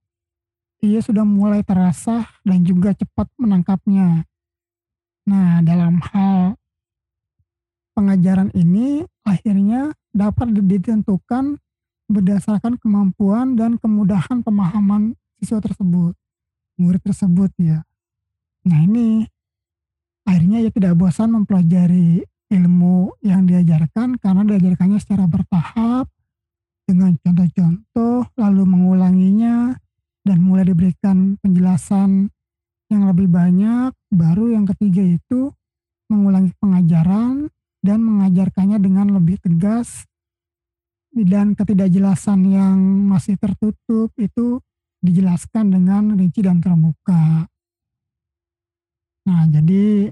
ia sudah mulai terasa dan juga cepat menangkapnya. Nah, dalam hal pengajaran ini akhirnya dapat ditentukan berdasarkan kemampuan dan kemudahan pemahaman siswa tersebut, murid tersebut ya. Nah ini akhirnya ia tidak bosan mempelajari ilmu yang diajarkan karena diajarkannya secara bertahap dengan contoh-contoh lalu mengulanginya dan mulai diberikan penjelasan yang lebih banyak baru yang ketiga itu mengulangi pengajaran dan mengajarkannya dengan lebih tegas dan ketidakjelasan yang masih tertutup itu dijelaskan dengan rinci dan terbuka. Nah, jadi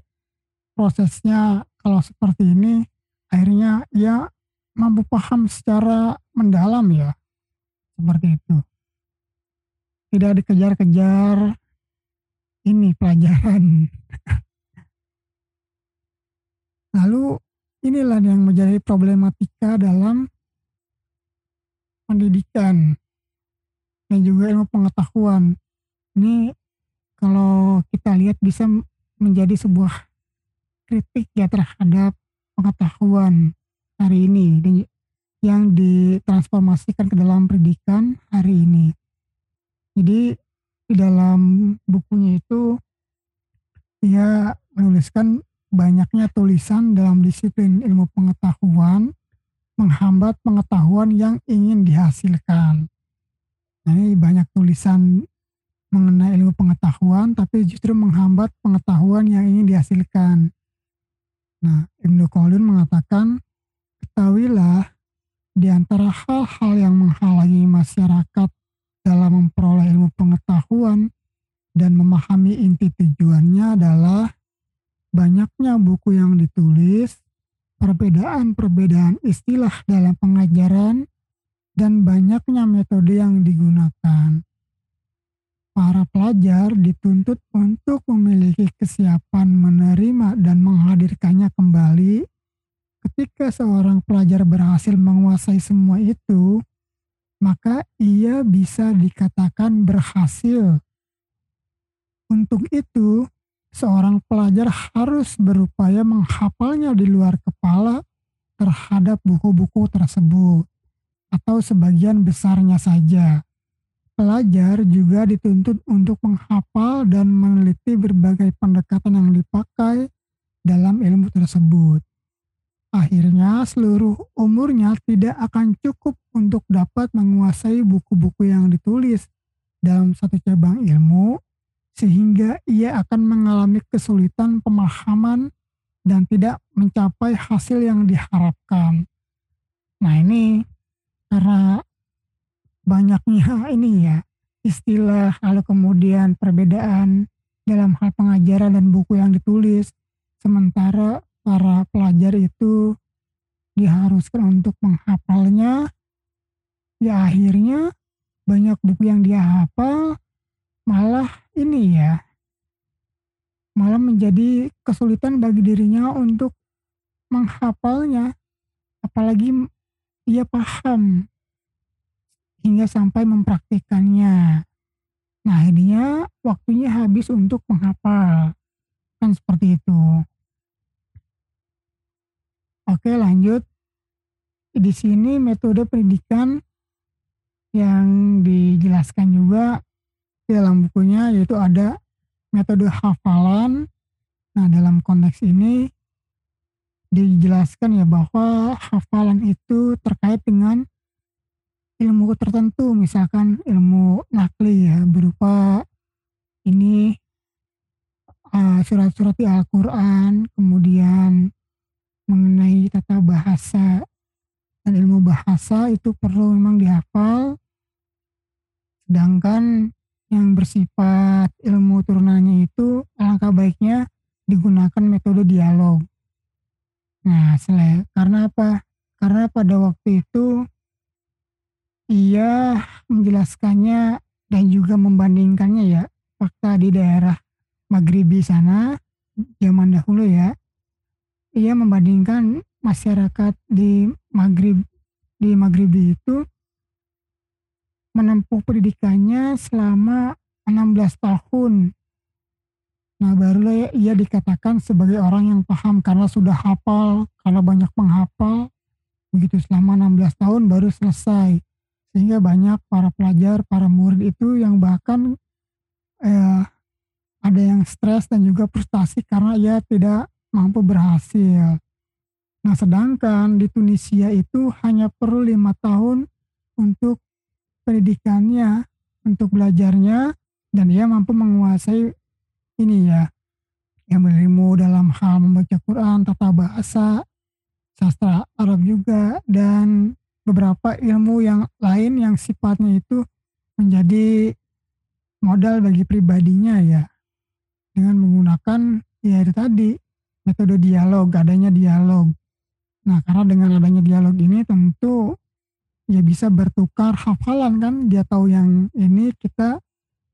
prosesnya kalau seperti ini akhirnya ia mampu paham secara mendalam ya. Seperti itu. Tidak dikejar-kejar ini pelajaran. Lalu inilah yang menjadi problematika dalam pendidikan dan juga ilmu pengetahuan. Ini kalau kita lihat bisa menjadi sebuah kritik ya terhadap pengetahuan hari ini yang ditransformasikan ke dalam pendidikan hari ini. Jadi di dalam bukunya itu dia menuliskan banyaknya tulisan dalam disiplin ilmu pengetahuan menghambat pengetahuan yang ingin dihasilkan. Nah, ini banyak tulisan mengenai ilmu pengetahuan, tapi justru menghambat pengetahuan yang ingin dihasilkan. Nah, Ibnu Khaldun mengatakan, ketahuilah Di antara hal-hal yang menghalangi masyarakat dalam memperoleh ilmu pengetahuan dan memahami inti tujuannya adalah banyaknya buku yang ditulis, perbedaan-perbedaan istilah dalam pengajaran, dan banyaknya metode yang digunakan. Para pelajar dituntut untuk memiliki kesiapan menerima dan menghadirkannya kembali Ketika seorang pelajar berhasil menguasai semua itu, maka ia bisa dikatakan berhasil. Untuk itu, seorang pelajar harus berupaya menghafalnya di luar kepala terhadap buku-buku tersebut, atau sebagian besarnya saja. Pelajar juga dituntut untuk menghafal dan meneliti berbagai pendekatan yang dipakai dalam ilmu tersebut. Akhirnya seluruh umurnya tidak akan cukup untuk dapat menguasai buku-buku yang ditulis dalam satu cabang ilmu, sehingga ia akan mengalami kesulitan pemahaman dan tidak mencapai hasil yang diharapkan. Nah ini karena banyaknya ini ya istilah lalu kemudian perbedaan dalam hal pengajaran dan buku yang ditulis. Sementara para pelajar itu diharuskan untuk menghafalnya, ya akhirnya banyak buku yang dia hafal malah ini ya, malah menjadi kesulitan bagi dirinya untuk menghafalnya, apalagi ia paham hingga sampai mempraktikannya. Nah, akhirnya waktunya habis untuk menghafal. Kan seperti itu. Oke lanjut. Di sini metode pendidikan yang dijelaskan juga dalam bukunya yaitu ada metode hafalan. Nah dalam konteks ini dijelaskan ya bahwa hafalan itu terkait dengan ilmu tertentu misalkan ilmu nakli ya berupa ini uh, surat-surat di Al-Quran kemudian mengenai tata bahasa dan ilmu bahasa itu perlu memang dihafal sedangkan yang bersifat ilmu turunannya itu alangkah baiknya digunakan metode dialog. Nah, sele, karena apa? Karena pada waktu itu ia menjelaskannya dan juga membandingkannya ya fakta di daerah Maghribi sana zaman dahulu ya ia membandingkan masyarakat di Maghrib di Maghribi itu menempuh pendidikannya selama 16 tahun. Nah, barulah ia dikatakan sebagai orang yang paham karena sudah hafal, karena banyak menghafal. Begitu selama 16 tahun baru selesai. Sehingga banyak para pelajar, para murid itu yang bahkan eh, ada yang stres dan juga frustasi karena ia tidak mampu berhasil. Nah, sedangkan di Tunisia itu hanya perlu lima tahun untuk pendidikannya, untuk belajarnya, dan ia mampu menguasai ini ya, yang ilmu dalam hal membaca Quran, tata bahasa, sastra Arab juga, dan beberapa ilmu yang lain yang sifatnya itu menjadi modal bagi pribadinya ya, dengan menggunakan ya itu tadi metode dialog, adanya dialog. Nah, karena dengan adanya dialog ini tentu ya bisa bertukar hafalan kan, dia tahu yang ini kita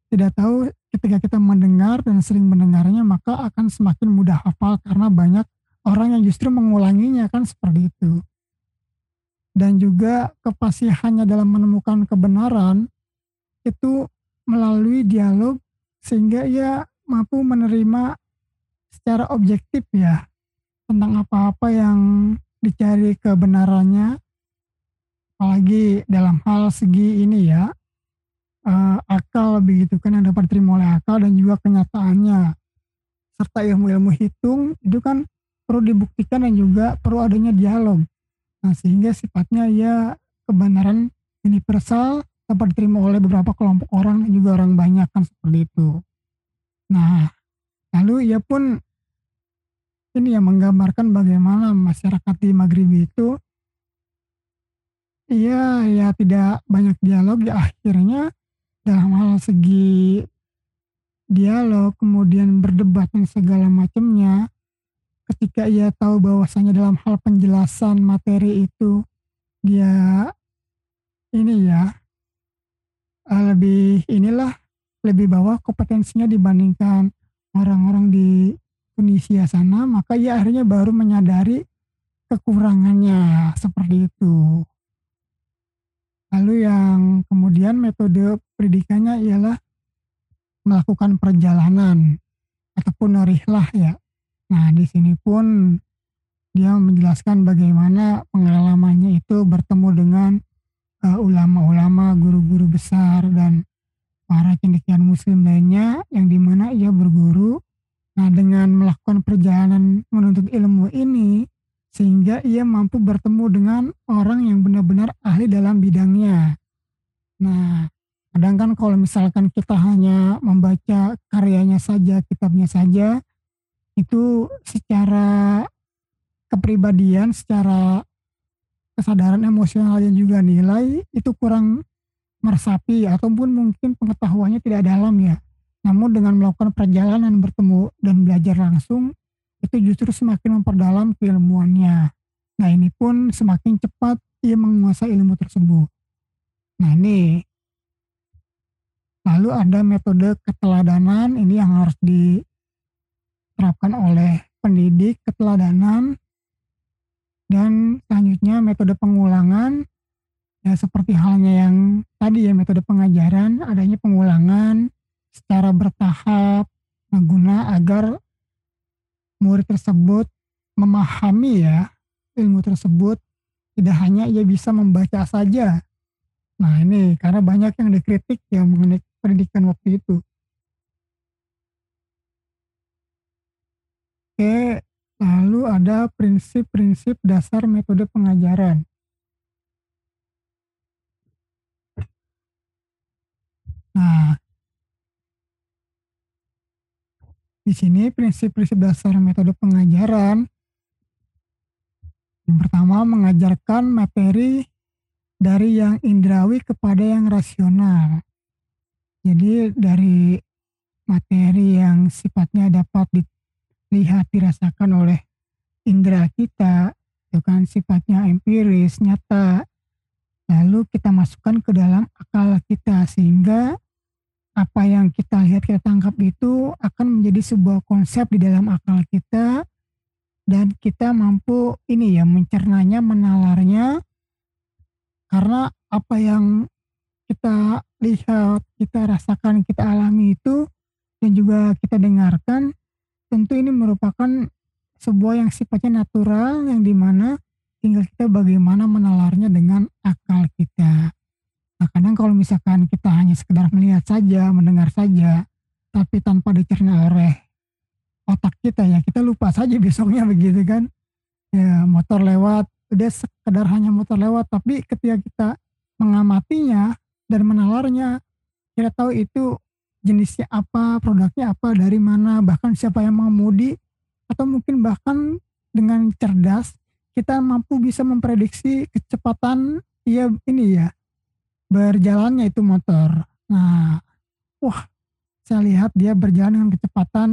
tidak tahu ketika kita mendengar dan sering mendengarnya maka akan semakin mudah hafal karena banyak orang yang justru mengulanginya kan seperti itu. Dan juga kepasihannya dalam menemukan kebenaran itu melalui dialog sehingga ia mampu menerima secara objektif ya tentang apa-apa yang dicari kebenarannya. Apalagi dalam hal segi ini ya uh, akal begitu kan yang dapat diterima oleh akal dan juga kenyataannya. Serta ilmu-ilmu hitung itu kan perlu dibuktikan dan juga perlu adanya dialog nah sehingga sifatnya ya kebenaran universal dapat diterima oleh beberapa kelompok orang dan juga orang banyak kan seperti itu. Nah lalu ia pun ini yang menggambarkan bagaimana masyarakat di Maghrib itu tidak banyak dialog ya akhirnya dalam hal segi dialog kemudian berdebat dan segala macamnya ketika ia tahu bahwasanya dalam hal penjelasan materi itu dia ini ya uh, lebih inilah lebih bawah kompetensinya dibandingkan orang-orang di Tunisia sana maka ia akhirnya baru menyadari kekurangannya seperti itu lalu yang kemudian metode pendidikannya ialah melakukan perjalanan ataupun rihlah ya. Nah, di sini pun dia menjelaskan bagaimana pengalamannya itu bertemu dengan uh, ulama-ulama, guru-guru besar dan para cendekiawan muslim lainnya yang di mana ia berguru. Nah, dengan melakukan perjalanan menuntut ilmu ini, sehingga ia mampu bertemu dengan orang yang benar-benar ahli dalam bidangnya. Nah, Kadang kan kalau misalkan kita hanya membaca karyanya saja, kitabnya saja, itu secara kepribadian, secara kesadaran emosional dan juga nilai itu kurang meresapi ataupun mungkin pengetahuannya tidak dalam ya. Namun dengan melakukan perjalanan bertemu dan belajar langsung itu justru semakin memperdalam keilmuannya. Nah ini pun semakin cepat ia menguasai ilmu tersebut. Nah ini Lalu ada metode keteladanan ini yang harus diterapkan oleh pendidik keteladanan dan selanjutnya metode pengulangan ya seperti halnya yang tadi ya metode pengajaran adanya pengulangan secara bertahap mengguna agar murid tersebut memahami ya ilmu tersebut tidak hanya ia bisa membaca saja. Nah ini karena banyak yang dikritik ya mengenai pendidikan waktu itu. Oke, lalu ada prinsip-prinsip dasar metode pengajaran. Nah, di sini prinsip-prinsip dasar metode pengajaran yang pertama mengajarkan materi dari yang indrawi kepada yang rasional. Jadi dari materi yang sifatnya dapat dilihat dirasakan oleh indera kita itu kan sifatnya empiris nyata. Lalu kita masukkan ke dalam akal kita sehingga apa yang kita lihat kita tangkap itu akan menjadi sebuah konsep di dalam akal kita. Dan kita mampu ini ya mencernanya menalarnya. Karena apa yang kita lihat, kita rasakan, kita alami itu dan juga kita dengarkan, tentu ini merupakan sebuah yang sifatnya natural yang di mana tinggal kita bagaimana menalarnya dengan akal kita. Nah kadang kalau misalkan kita hanya sekedar melihat saja, mendengar saja, tapi tanpa dicerna oleh otak kita ya, kita lupa saja besoknya begitu kan. Ya motor lewat, udah sekedar hanya motor lewat, tapi ketika kita mengamatinya, dan menalarnya kita tahu itu jenisnya apa produknya apa dari mana bahkan siapa yang mengemudi atau mungkin bahkan dengan cerdas kita mampu bisa memprediksi kecepatan ia ini ya berjalannya itu motor. Nah wah saya lihat dia berjalan dengan kecepatan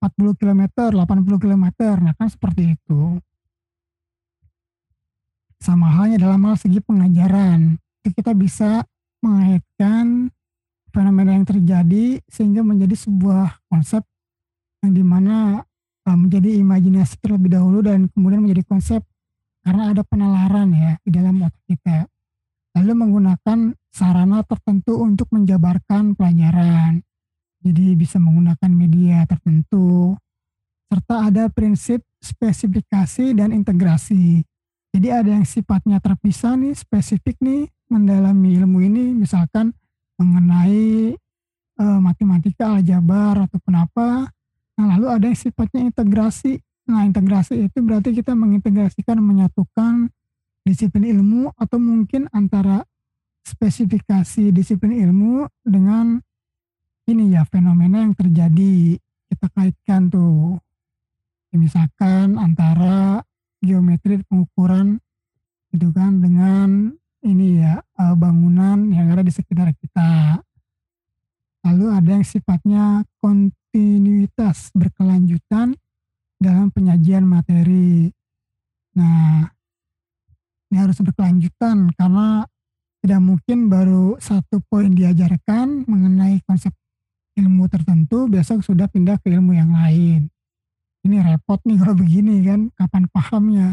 40 km 80 km nah kan seperti itu. Sama halnya dalam hal segi pengajaran kita bisa mengaitkan fenomena yang terjadi sehingga menjadi sebuah konsep yang di mana uh, menjadi imajinasi terlebih dahulu dan kemudian menjadi konsep karena ada penalaran ya di dalam otak kita. Lalu menggunakan sarana tertentu untuk menjabarkan pelajaran. Jadi bisa menggunakan media tertentu serta ada prinsip spesifikasi dan integrasi. Jadi ada yang sifatnya terpisah nih, spesifik nih, mendalami ilmu ini misalkan mengenai uh, matematika, aljabar ataupun apa. Nah, lalu ada yang sifatnya integrasi. Nah, integrasi itu berarti kita mengintegrasikan menyatukan disiplin ilmu atau mungkin antara spesifikasi disiplin ilmu dengan ini ya fenomena yang terjadi kita kaitkan tuh misalkan antara geometri pengukuran itu kan dengan ini ya, eee, bangunan yang ada di sekitar kita. Lalu ada yang sifatnya kontinuitas berkelanjutan dalam penyajian materi. Nah, ini harus berkelanjutan karena tidak mungkin baru satu poin diajarkan mengenai konsep ilmu tertentu, besok sudah pindah ke ilmu yang lain. Ini repot nih kalau begini kan, kapan pahamnya?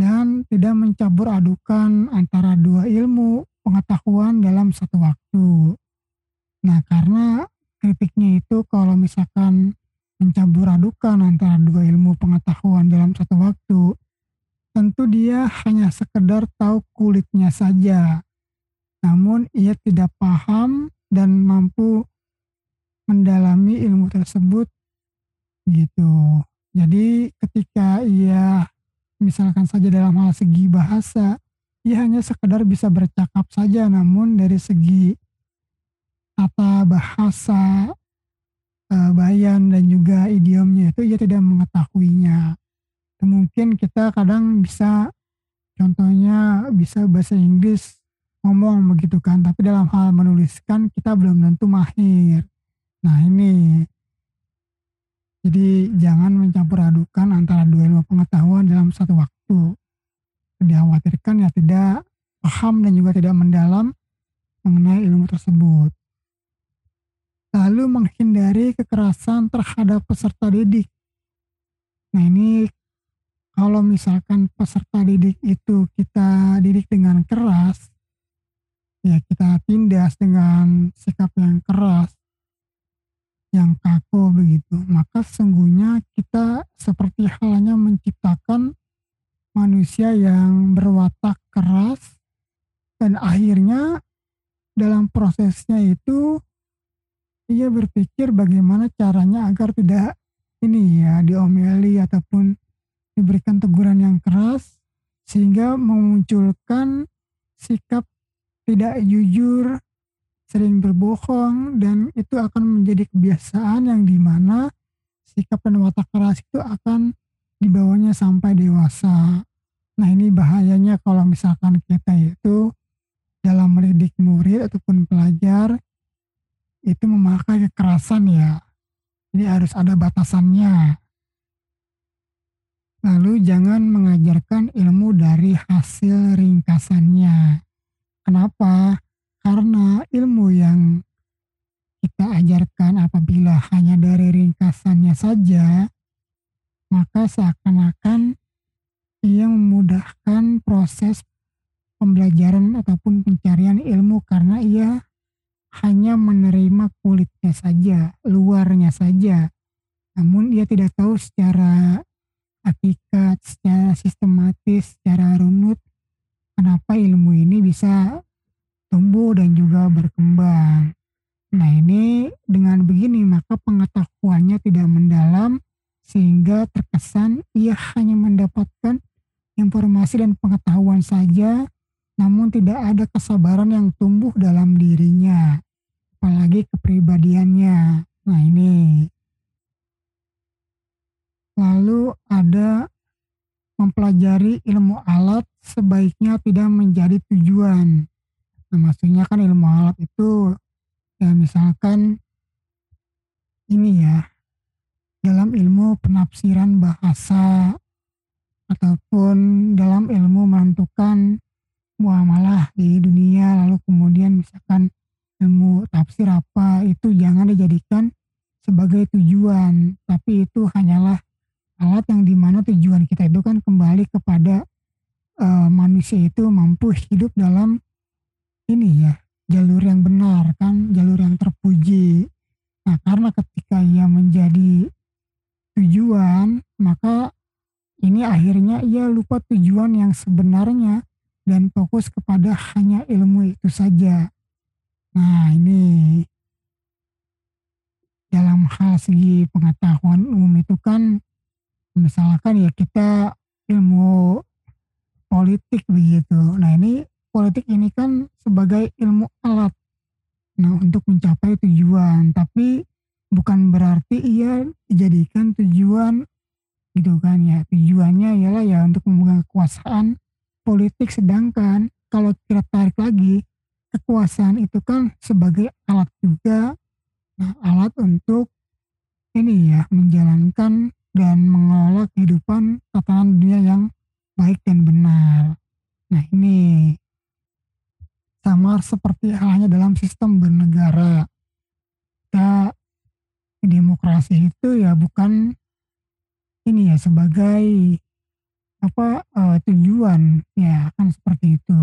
Dan tidak mencampur adukan antara dua ilmu pengetahuan dalam satu waktu. Nah, karena kritiknya itu kalau misalkan mencampur adukan antara dua ilmu pengetahuan dalam satu waktu, tentu dia hanya sekedar tahu kulitnya saja. Namun ia tidak paham dan mampu mendalami ilmu tersebut gitu. Jadi ketika ia misalkan saja dalam hal segi bahasa, ia hanya sekedar bisa bercakap saja namun dari segi tata bahasa, eee, bayan dan juga idiomnya itu ia tidak mengetahuinya. Mungkin kita kadang bisa contohnya bisa bahasa Inggris ngomong begitu kan, tapi dalam hal menuliskan kita belum tentu mahir. Nah ini. Jadi jangan mencampur adukan antara dua ilmu pengetahuan dalam satu waktu. Dikhawatirkan ya tidak paham dan juga tidak mendalam mengenai ilmu tersebut. Lalu menghindari kekerasan terhadap peserta didik. Nah ini kalau misalkan peserta didik itu kita didik dengan keras, ya kita tindas dengan sikap yang keras, yang kaku begitu, maka sesungguhnya kita seperti halnya menciptakan manusia yang berwatak keras dan akhirnya dalam prosesnya itu ia berpikir bagaimana caranya agar tidak ini ya, diomeli ataupun diberikan teguran yang keras, sehingga memunculkan sikap tidak jujur, sering berbohong, dan itu akan menjadi kebiasaan yang di mana sikap dan watak keras itu akan dibawanya sampai dewasa. Nah ini bahayanya kalau misalkan kita itu dalam mendidik murid ataupun pelajar itu memakai kekerasan ya. Jadi harus ada batasannya. Lalu jangan mengajarkan ilmu dari hasil ringkasannya. Kenapa? Karena ilmu yang kita ajarkan apabila hanya dari ringkasannya saja, maka seakan-akan ia memudahkan proses pembelajaran ataupun pencarian ilmu karena ia hanya menerima kulitnya saja, luarnya saja. Namun ia tidak tahu secara hakikat, secara sistematis, secara runut kenapa ilmu ini bisa tumbuh dan juga berkembang. Nah ini dengan begini maka pengetahuannya tidak mendalam sehingga terkesan ia hanya mendapatkan informasi dan pengetahuan saja namun tidak ada kesabaran yang tumbuh dalam dirinya, apalagi kepribadiannya. Nah ini. Lalu ada mempelajari ilmu alat sebaiknya tidak menjadi tujuan. Nah maksudnya kan ilmu alat itu ya misalkan ini ya dalam ilmu penafsiran bahasa ataupun dalam ilmu menentukan muamalah di dunia lalu kemudian misalkan ilmu tafsir apa itu jangan dijadikan sebagai tujuan tapi itu hanyalah alat yang di mana tujuan kita itu kan kembali kepada uh, manusia itu mampu hidup dalam ini ya jalur yang benar kan jalur yang terpuji nah karena ketika ia menjadi tujuan maka ini akhirnya ia lupa tujuan yang sebenarnya dan fokus kepada hanya ilmu itu saja. Nah, ini dalam hal segi pengetahuan umum itu kan misalkan ya kita ilmu politik begitu. Nah, ini politik ini kan sebagai ilmu alat nah untuk mencapai tujuan, tapi bukan berarti ia dijadikan tujuan gitu kan ya. Tujuannya ialah ya untuk memegang kekuasaan politik sedangkan kalau kita tarik lagi, kekuasaan itu kan sebagai alat juga, nah alat untuk ini ya, menjalankan dan mengelola kehidupan tatanan dunia yang baik dan benar. Nah ini sama seperti halnya dalam sistem bernegara. Kita demokrasi itu ya bukan ini ya sebagai apa uh, tujuan ya kan seperti itu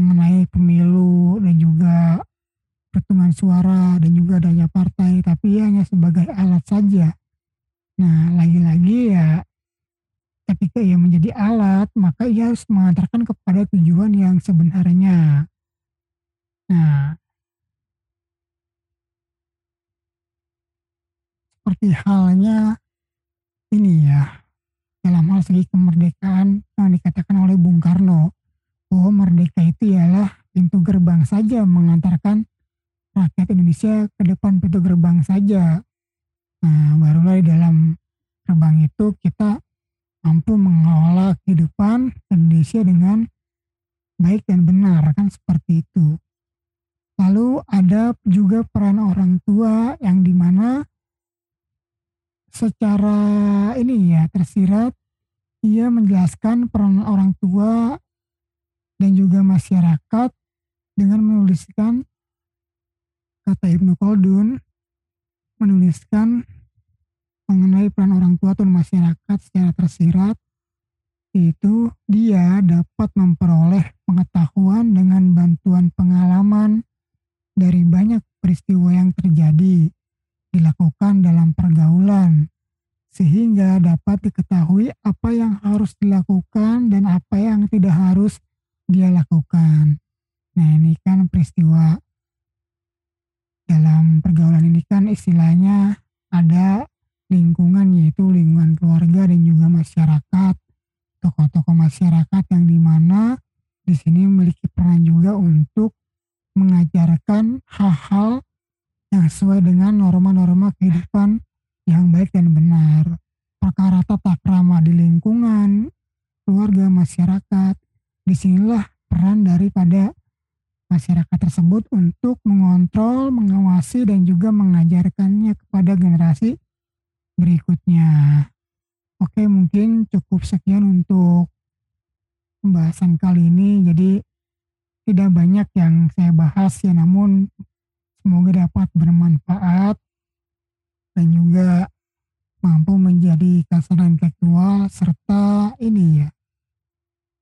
mengenai pemilu dan juga perhitungan suara dan juga adanya partai tapi hanya sebagai alat saja nah lagi-lagi ya ketika ia menjadi alat maka ia harus mengantarkan kepada tujuan yang sebenarnya nah seperti halnya ini ya dalam hal segi kemerdekaan yang dikatakan oleh Bung Karno bahwa merdeka itu ialah pintu gerbang saja mengantarkan rakyat Indonesia ke depan pintu gerbang saja. Nah, barulah di dalam gerbang itu kita mampu mengelola kehidupan Indonesia dengan baik dan benar kan seperti itu. Lalu ada juga peran orang tua yang di mana secara ini ya tersirat ia menjelaskan peran orang tua dan juga masyarakat dengan menuliskan kata Ibnu Khaldun menuliskan mengenai peran orang tua atau masyarakat secara tersirat itu dia dapat memperoleh pengetahuan dengan bantuan pengalaman dari banyak peristiwa yang terjadi dilakukan dalam pergaulan, sehingga dapat diketahui apa yang harus dilakukan dan apa yang tidak harus dia lakukan. Nah ini kan peristiwa dalam pergaulan ini kan istilahnya ada lingkungan yaitu lingkungan keluarga dan juga masyarakat, tokoh-tokoh masyarakat yang di mana di sini memiliki peran juga untuk mengajarkan hal-hal yang sesuai dengan norma-norma kehidupan yang baik dan benar. Perkara tata krama di lingkungan, keluarga, masyarakat, di sinilah peran daripada masyarakat tersebut untuk mengontrol, mengawasi, dan juga mengajarkannya kepada generasi berikutnya. Oke, mungkin cukup sekian untuk pembahasan kali ini. Jadi tidak banyak yang saya bahas ya, namun Semoga dapat bermanfaat dan juga mampu menjadi kasaran intelektual serta ini ya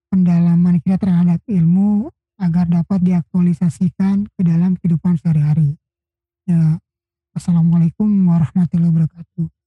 pendalaman kita terhadap ilmu agar dapat diaktualisasikan ke dalam kehidupan sehari-hari. Ya, Assalamualaikum warahmatullahi wabarakatuh.